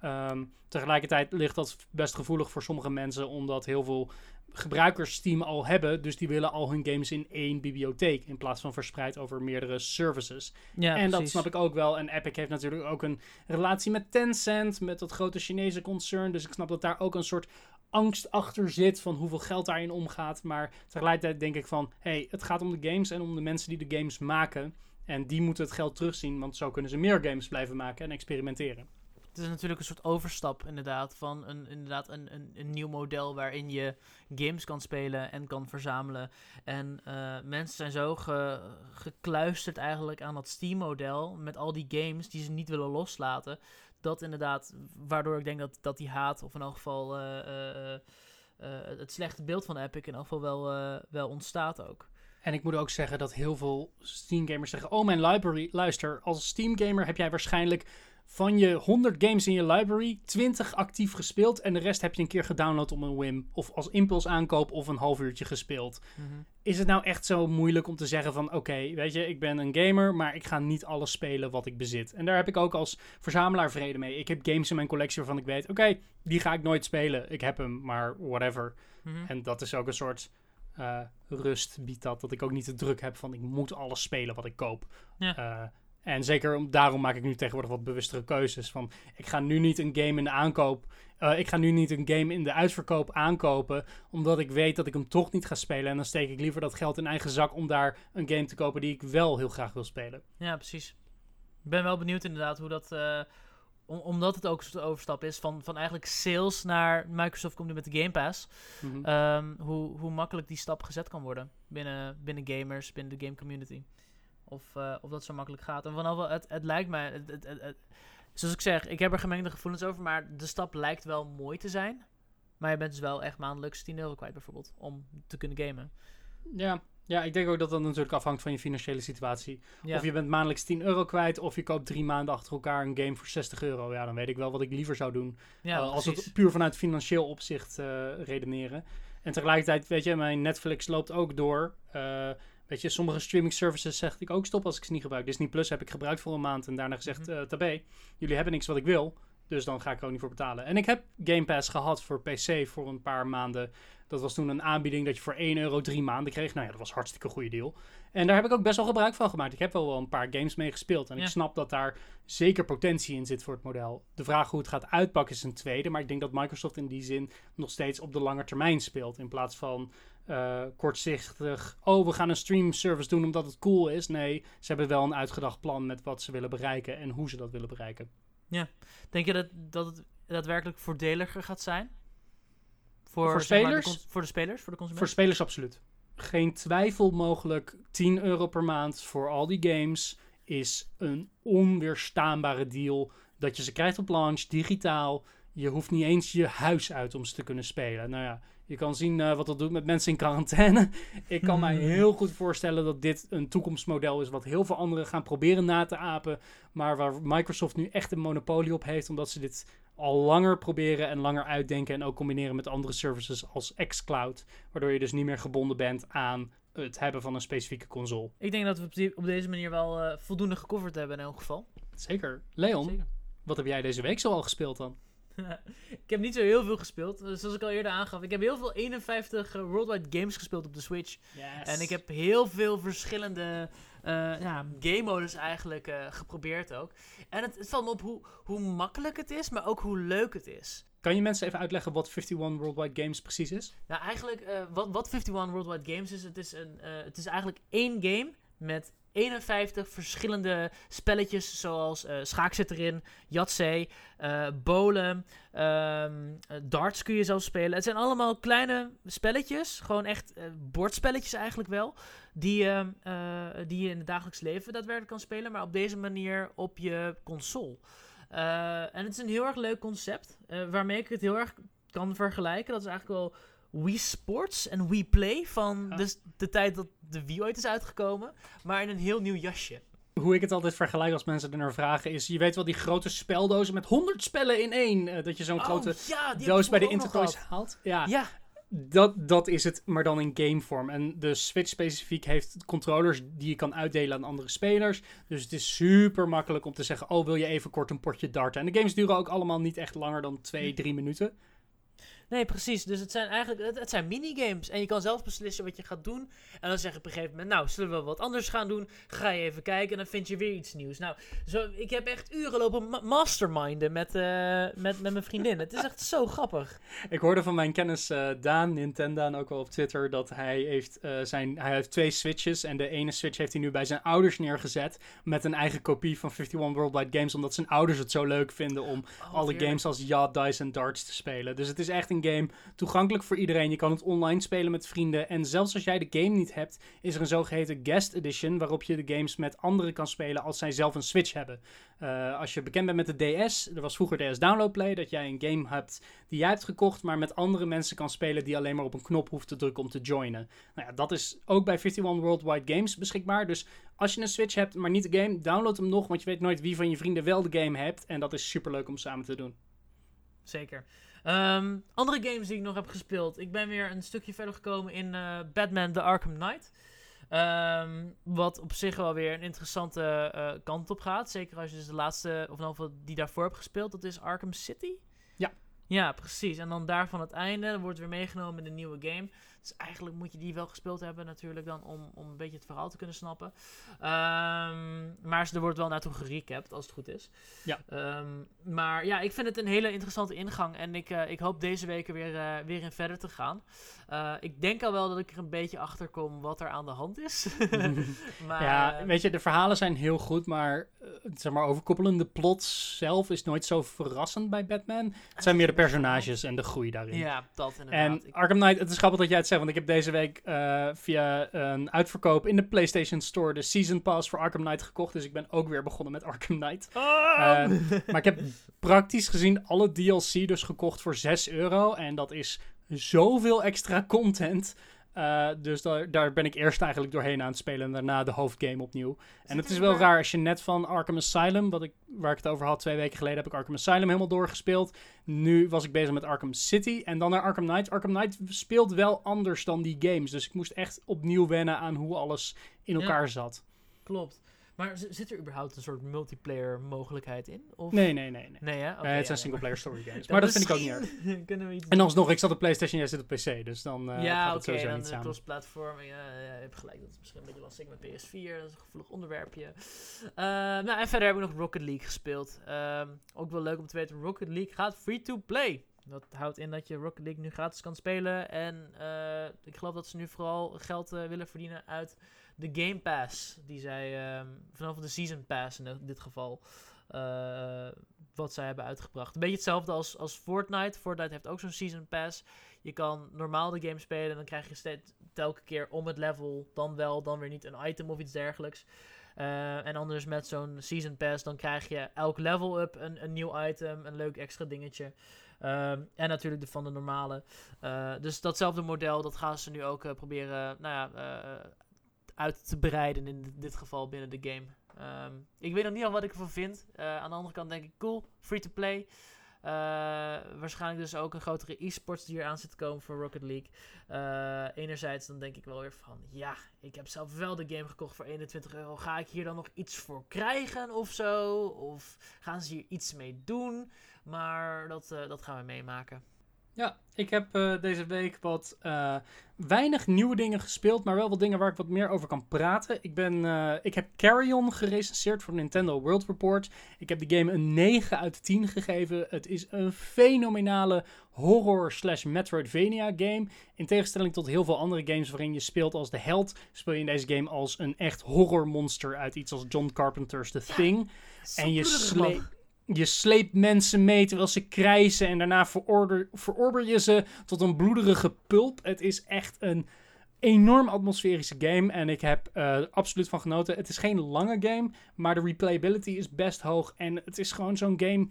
Um, tegelijkertijd ligt dat best gevoelig voor sommige mensen, omdat heel veel gebruikers Steam al hebben. Dus die willen al hun games in één bibliotheek in plaats van verspreid over meerdere services. Ja, en dat snap ik ook wel. En Epic heeft natuurlijk ook een relatie met Tencent, met dat grote Chinese concern. Dus ik snap dat daar ook een soort angst achter zit van hoeveel geld daarin omgaat. Maar tegelijkertijd denk ik van, hey, het gaat om de games en om de mensen die de games maken. En die moeten het geld terugzien, want zo kunnen ze meer games blijven maken en experimenteren het is natuurlijk een soort overstap inderdaad van een, inderdaad een, een, een nieuw model waarin je games kan spelen en kan verzamelen. En uh, mensen zijn zo ge, gekluisterd eigenlijk aan dat Steam-model met al die games die ze niet willen loslaten. Dat inderdaad, waardoor ik denk dat, dat die haat, of in elk geval uh, uh, het slechte beeld van Epic in elk geval wel, wel ontstaat ook. En ik moet ook zeggen dat heel veel Steam gamers zeggen: Oh, mijn library, luister, als Steam gamer heb jij waarschijnlijk van je 100 games in je library 20 actief gespeeld en de rest heb je een keer gedownload om een whim of als impuls aankoop of een half uurtje gespeeld. Mhm. Is het nou echt zo moeilijk om te zeggen van oké, weet je, ik ben een gamer, maar ik ga niet alles spelen wat ik bezit. En daar heb ik ook als verzamelaar vrede mee. Ik heb games in mijn collectie waarvan ik weet, oké, die ga ik nooit spelen. Ik heb hem, maar whatever. Mhm. En dat is ook een soort uh, rust biedt dat, dat ik ook niet de druk heb van ik moet alles spelen wat ik koop. Ja. Uh, en zeker daarom maak ik nu tegenwoordig wat bewustere keuzes. Van ik ga nu niet een game in de aankoop. Uh, ik ga nu niet een game in de uitverkoop aankopen. Omdat ik weet dat ik hem toch niet ga spelen. En dan steek ik liever dat geld in eigen zak om daar een game te kopen die ik wel heel graag wil spelen. Ja, precies. Ik ben wel benieuwd inderdaad hoe dat. Uh, omdat het ook een overstap is van, van eigenlijk sales naar Microsoft komt nu met de Game Pass. Mhm. Ehm, hoe, hoe makkelijk die stap gezet kan worden binnen, binnen gamers, binnen de game community. Of, uh, of dat zo makkelijk gaat. En vanaf het, het lijkt mij. Het, het, het, zoals ik zeg, ik heb er gemengde gevoelens over. Maar de stap lijkt wel mooi te zijn. Maar je bent dus wel echt maandelijks 10 euro kwijt, bijvoorbeeld. Om te kunnen gamen. Ja, ja, ik denk ook dat dat natuurlijk afhangt van je financiële situatie. Of je bent maandelijks 10 euro kwijt, of je koopt drie maanden achter elkaar een game voor 60 euro. Ja, dan weet ik wel wat ik liever zou doen. Ja, uh, als het puur vanuit financieel opzicht uh, redeneren. En tegelijkertijd, weet je, mijn Netflix loopt ook door. Uh, Weet je, sommige streaming services zeg ik ook stop als ik ze niet gebruik. Disney Plus heb ik gebruikt voor een maand en daarna gezegd, mm tabé, jullie hebben niks wat ik wil. Dus dan ga ik er ook niet voor betalen. En ik heb Game Pass gehad voor PC voor een paar maanden. Dat was toen een aanbieding dat je voor 1 euro drie maanden kreeg. Nou ja, dat was hartstikke een goede deal. En daar heb ik ook best wel gebruik van gemaakt. Ik heb wel wel een paar games mee gespeeld. En ik snap dat daar zeker potentie in zit voor het model. De vraag hoe het gaat uitpakken is een tweede. Maar ik denk dat Microsoft in die zin nog steeds op de lange termijn speelt. In plaats van uh, kortzichtig. Oh, we gaan een stream service doen omdat het cool is. Nee, ze hebben wel een uitgedacht plan met wat ze willen bereiken en hoe ze dat willen bereiken. Ja. Denk je dat, dat het daadwerkelijk voordeliger gaat zijn? Voor, Voor zeg maar, de spelers? cons- voor de spelers, voor de Voor consumenten? spelers absoluut. Geen twijfel mogelijk. 10 euro per maand voor al die games is een onweerstaanbare deal. Dat je ze krijgt op launch, digitaal. Je hoeft niet eens je huis uit om ze te kunnen spelen. Nou ja, je kan zien eh, wat dat doet met mensen in quarantaine. [laughs] Ik kan mij heel goed voorstellen dat dit een toekomstmodel is... wat heel veel anderen gaan proberen na te apen. Maar waar Microsoft nu echt een monopolie op heeft... omdat ze dit al langer proberen en langer uitdenken... en ook combineren met andere services als xCloud. Waardoor je dus niet meer gebonden bent aan het hebben van een specifieke console. Ik denk dat we op, deze manier wel eh, voldoende gecoverd hebben in elk geval. Zeker. Leon, Zeker. wat heb jij deze week zo al gespeeld dan? [laughs] ik heb niet zo heel veel gespeeld. Eh, Zoals ik al eerder aangaf. Ik heb heel veel 51 eh, worldwide games gespeeld op de Switch. En ik heb heel veel verschillende eh ja, game modus eigenlijk eh, geprobeerd ook. En het, het valt me op hoe, hoe makkelijk het is, maar ook hoe leuk het is. Kan je mensen even uitleggen wat 51 Worldwide Games precies is? Nou, eigenlijk, wat, wat 51 Worldwide Games is, het is, een, het is eigenlijk één game met 51 verschillende spelletjes, zoals eh schaak zit erin, Yahtzee, eh bowlen, ehm, eh, darts kun je zelf spelen. Het zijn allemaal kleine spelletjes, gewoon echt bordspelletjes eigenlijk wel, die, die je in het dagelijks leven daadwerkelijk kan spelen, maar op deze manier op je console. En het is een heel erg leuk concept, waarmee ik het heel erg kan vergelijken. Dat is eigenlijk wel Wii Sports en Wii Play van Ja. dus de tijd dat de Wii ooit is uitgekomen, maar in een heel nieuw jasje. Hoe ik het altijd vergelijk als mensen er naar vragen is... Je weet wel die grote speldozen met 100 spellen in één. eh, dat je zo'n grote oh, ja, heb doos bij de Intertoys haalt. Ja, Ja, dat, dat is het, maar dan in gamevorm. En de Switch specifiek heeft controllers die je kan uitdelen aan andere spelers. Dus het is super makkelijk om te zeggen: Oh, wil je even kort een potje darten? En de games duren ook allemaal niet echt langer dan 2, 3 minuten. Nee, precies. Dus het zijn eigenlijk het, het zijn minigames. En je kan zelf beslissen wat je gaat doen. En dan zeg je op een gegeven moment, nou, zullen we wat anders gaan doen? Ga je even kijken en dan vind je weer iets nieuws. Nou, zo, ik heb echt uren lopen ma- masterminden met, eh, met, met mijn vriendin. Het is echt zo grappig. [laughs] Ik hoorde van mijn kennis eh, Daan, Nintendo, en ook wel op Twitter, dat hij heeft, eh, zijn, hij heeft twee Switches. En de ene Switch heeft hij nu bij zijn ouders neergezet. Met een eigen kopie van 51 Worldwide Games. Omdat zijn ouders het zo leuk vinden om Oh, alle heerlijk. games als Yacht, Dice en Darts te spelen. Dus het is echt een game toegankelijk voor iedereen. Je kan het online spelen met vrienden. En zelfs als jij de game niet hebt, is er een zogeheten guest edition. Waarop je de games met anderen kan spelen als zij zelf een Switch hebben. Eh, als je bekend bent met de DS, er was vroeger DS Download Play. Dat jij een game hebt die jij hebt gekocht, maar met andere mensen kan spelen die alleen maar op een knop hoeft te drukken om te joinen. Nou ja, dat is ook bij 51 Worldwide Games beschikbaar. Dus als je een Switch hebt, maar niet de game, download hem nog, want je weet nooit wie van je vrienden wel de game hebt. En dat is super leuk om samen te doen. Zeker. Ehm, andere games die ik nog heb gespeeld. Ik ben weer een stukje verder gekomen in eh, Batman The Arkham Knight. Ehm, wat op zich wel weer een interessante eh, kant op gaat. Zeker als je dus de laatste, of in ieder die daarvoor hebt gespeeld. Dat is Arkham City. Ja. Ja, precies. En dan daarvan het einde wordt weer meegenomen in een nieuwe game. Dus eigenlijk moet je die wel gespeeld hebben natuurlijk dan om, om een beetje het verhaal te kunnen snappen. Ehm, maar er wordt wel naartoe gerecapt als het goed is. Ja. Ehm, maar ja, ik vind het een hele interessante ingang. En ik, eh, ik hoop deze weken weer, eh, weer in verder te gaan. Eh, ik denk al wel dat ik er een beetje achter kom wat er aan de hand is. [laughs] maar, ja, weet je, de verhalen zijn heel goed, maar zeg maar overkoppelende plot zelf is nooit zo verrassend bij Batman. Het zijn meer de personages en de groei daarin. Ja, dat En inderdaad. Arkham Knight, het is grappig dat jij het zegt, want ik heb deze week eh, via een uitverkoop in de PlayStation Store de Season Pass voor Arkham Knight gekocht. Dus ik ben ook weer begonnen met Arkham Knight. Ah! Eh, maar ik heb praktisch gezien alle DLC dus gekocht voor 6 euro. En dat is zoveel extra content. Eh, dus daar, daar ben ik eerst eigenlijk doorheen aan het spelen en daarna de hoofdgame opnieuw. En het is wel raar als je net van Arkham Asylum, wat ik, waar ik het over had twee weken geleden, heb ik Arkham Asylum helemaal doorgespeeld. Nu was ik bezig met Arkham City en dan naar Arkham Knight. Arkham Knight speelt wel anders dan die games. Dus ik moest echt opnieuw wennen aan hoe alles in Ja. elkaar zat. Klopt. Maar zit er überhaupt een soort multiplayer mogelijkheid in? Of? Nee, nee, nee. nee. Nee, hè? Eh, het ja, zijn single-player story games. [laughs] Maar dat vind ik ook niet erg. [laughs] Kunnen we iets En alsnog, ik zat op PlayStation, jij zit op PC. Dus dan eh ja, gaat oké, het sowieso dan niet samen. cross-platform. Ja, ja, je hebt gelijk, dat is misschien een beetje lastig met PS4. Dat is een gevoelig onderwerpje. Eh, nou, en verder heb ik nog Rocket League gespeeld. Ehm, ook wel leuk om te weten, Rocket League gaat free-to-play. Dat houdt in dat je Rocket League nu gratis kan spelen. En eh, ik geloof dat ze nu vooral geld eh, willen verdienen uit de Game Pass. Die zij, ehm, vanaf de Season Pass in dit- geval, eh, wat zij hebben uitgebracht. Een beetje hetzelfde als, als Fortnite. Fortnite heeft ook zo'n Season Pass. Je kan normaal de game spelen en dan krijg je steeds telke keer om het level, dan wel, dan weer niet een item of iets dergelijks. Eh, en anders met zo'n Season Pass, dan krijg je elk level up een, een nieuw item, een leuk extra dingetje. Ehm, en natuurlijk de van de normale. Eh, dus datzelfde model, dat gaan ze nu ook proberen nou ja, uit te breiden in dit geval binnen de game. Ehm, ik weet nog niet al wat ik ervan vind. Eh, aan de andere kant denk ik, cool, free to play. Eh, waarschijnlijk dus ook een grotere e-sports die hier aan zit te komen voor Rocket League. Eh, enerzijds dan denk ik wel weer van, ja, ik heb zelf wel de game gekocht voor 21 euro. Ga ik hier dan nog iets voor krijgen of zo? Of gaan ze hier iets mee doen? Maar dat, dat gaan we meemaken. Ja, ik heb eh, deze week wat eh, weinig nieuwe dingen gespeeld, maar wel wat dingen waar ik wat meer over kan praten. Ik, ben, eh, ik heb Carrion gerecenseerd voor Nintendo World Report. Ik heb de game een 9 uit 10 gegeven. Het is een fenomenale horror slash Metroidvania game. In tegenstelling tot heel veel andere games waarin je speelt als de held, speel je in deze game als een echt horrormonster uit iets als John Carpenter's The Thing. En je, Zo bloederig, sle je sleept mensen mee terwijl ze krijsen en daarna verorber je ze tot een bloederige pulp. Het is echt een enorm atmosferische game en ik heb eh, absoluut van genoten. Het is geen lange game, maar de replayability is best hoog en het is gewoon zo'n game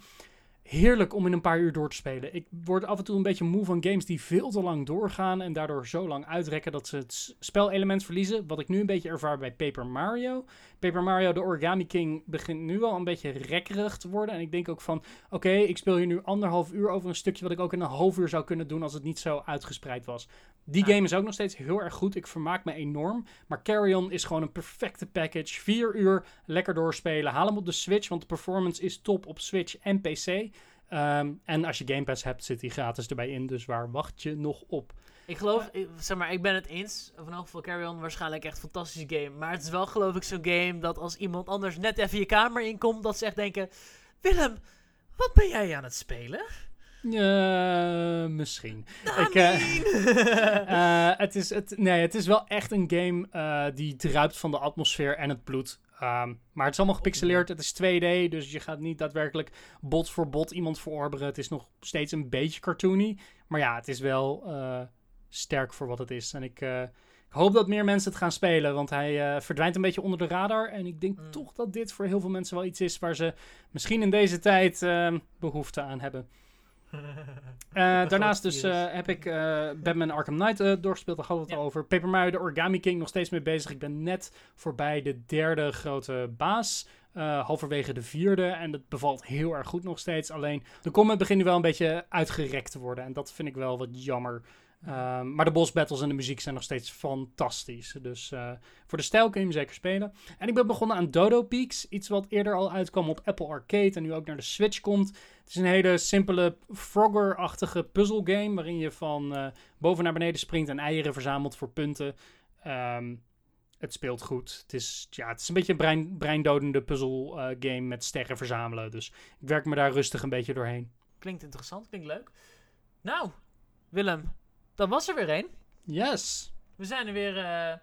heerlijk om in een paar uur door te spelen. Ik word af en toe een beetje moe van games die veel te lang doorgaan en daardoor zo lang uitrekken dat ze het spelelement verliezen. Wat ik nu een beetje ervaar bij Paper Mario. Paper Mario de Origami King begint nu wel een beetje rekkerig te worden. En ik denk ook van, oké, ik speel hier nu anderhalf uur over een stukje wat ik ook in een half uur zou kunnen doen als het niet zo uitgespreid was. Die game is ook nog steeds heel erg goed. Ik vermaak me enorm. Maar Carrion is gewoon een perfecte package. Vier uur lekker doorspelen. Haal hem op de Switch, want de performance is top op Switch en PC. Ehm, en als je Game Pass hebt, zit die gratis erbij in. Dus waar wacht je nog op? Ik geloof, ik, zeg maar, ik ben het eens. In elk geval Carry On waarschijnlijk echt een fantastische game. Maar het is wel geloof ik zo'n game dat als iemand anders net even je kamer inkomt, dat ze echt denken... Willem, wat ben jij aan het spelen? Misschien. Ik, eh. [laughs] Eh, het, is, het, nee, het is wel echt een game eh, die druipt van de atmosfeer en het bloed. Ehm, maar het is allemaal gepixeleerd. Het is 2D, dus je gaat niet daadwerkelijk bot voor bot iemand verorberen. Het is nog steeds een beetje cartoony. Maar ja, het is wel eh, sterk voor wat het is. En ik, eh, ik hoop dat meer mensen het gaan spelen, want hij eh, verdwijnt een beetje onder de radar. En ik denk Mm. toch dat dit voor heel veel mensen wel iets is waar ze misschien in deze tijd ehm, behoefte aan hebben. Eh, daarnaast dus eh, heb ik eh, Batman Arkham Knight doorgespeeld. Daar hadden we het Ja. al over. Paper Mario, de Origami King, nog steeds mee bezig. Ik ben net voorbij de derde grote baas. halverwege de vierde. En dat bevalt heel erg goed nog steeds. Alleen de combat begint nu wel een beetje uitgerekt te worden. En dat vind ik wel wat jammer. Ehm, maar de boss battles en de muziek zijn nog steeds fantastisch. Dus eh, voor de stijl kun je hem zeker spelen. En ik ben begonnen aan Dodo Peaks. Iets wat eerder al uitkwam op Apple Arcade. En nu ook naar de Switch komt. Het is een hele simpele Frogger-achtige puzzelgame. Waarin je van eh, boven naar beneden springt en eieren verzamelt voor punten. Ehm, het speelt goed. Het is, ja, het is een beetje een brein, breindodende puzzelgame met sterren verzamelen. Dus ik werk me daar rustig een beetje doorheen. Klinkt interessant, klinkt leuk. Nou, Willem, dat was er weer een. Yes! We zijn er weer, eh,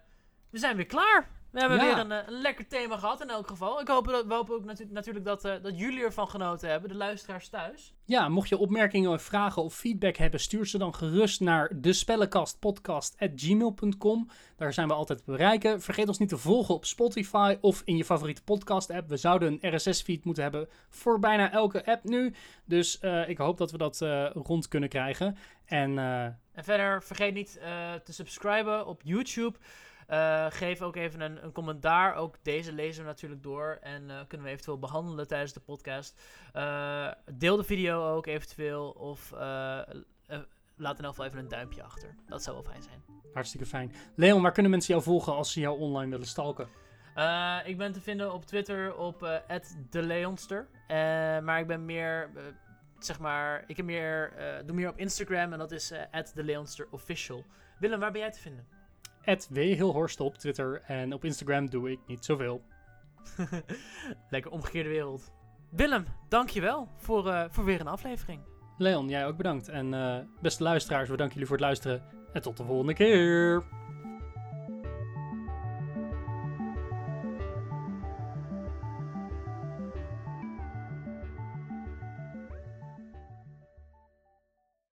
we zijn weer klaar. We hebben Ja. weer een, eh, een lekker thema gehad in elk geval. Ik hoop dat, we hopen ook natu- natuurlijk dat, eh, dat jullie ervan genoten hebben, de luisteraars thuis. Ja, mocht je opmerkingen, vragen of feedback hebben, stuur ze dan gerust naar de spellenkastpodcast.gmail.com. Daar zijn we altijd te bereiken. Vergeet ons niet te volgen op Spotify of in je favoriete podcast-app. We zouden een RSS-feed moeten hebben voor bijna elke app nu. Dus eh, ik hoop dat we dat rond kunnen krijgen. En En verder, vergeet niet te subscriben op YouTube. Eh, geef ook even een, een commentaar. Ook deze lezen we natuurlijk door. En eh, kunnen we eventueel behandelen tijdens de podcast. Eh, deel de video ook eventueel. Of laat in elk geval even een duimpje achter. Dat zou wel fijn zijn. hartstikke fijn. Leon, waar kunnen mensen jou volgen als ze jou online willen stalken? Ik ben te vinden op Twitter op @deleonster. Maar ik ben meer, zeg maar, ik heb meer, doe meer op Instagram en dat is @deleonsterofficial. Willem, waar ben jij te vinden? Ed W. Hilhorst op Twitter en op Instagram doe ik niet zoveel. [laughs] Lekker omgekeerde wereld. Willem, dankjewel voor, eh voor weer een aflevering. Leon, jij ook bedankt. En eh, beste luisteraars, we danken jullie voor het luisteren. En tot de volgende keer.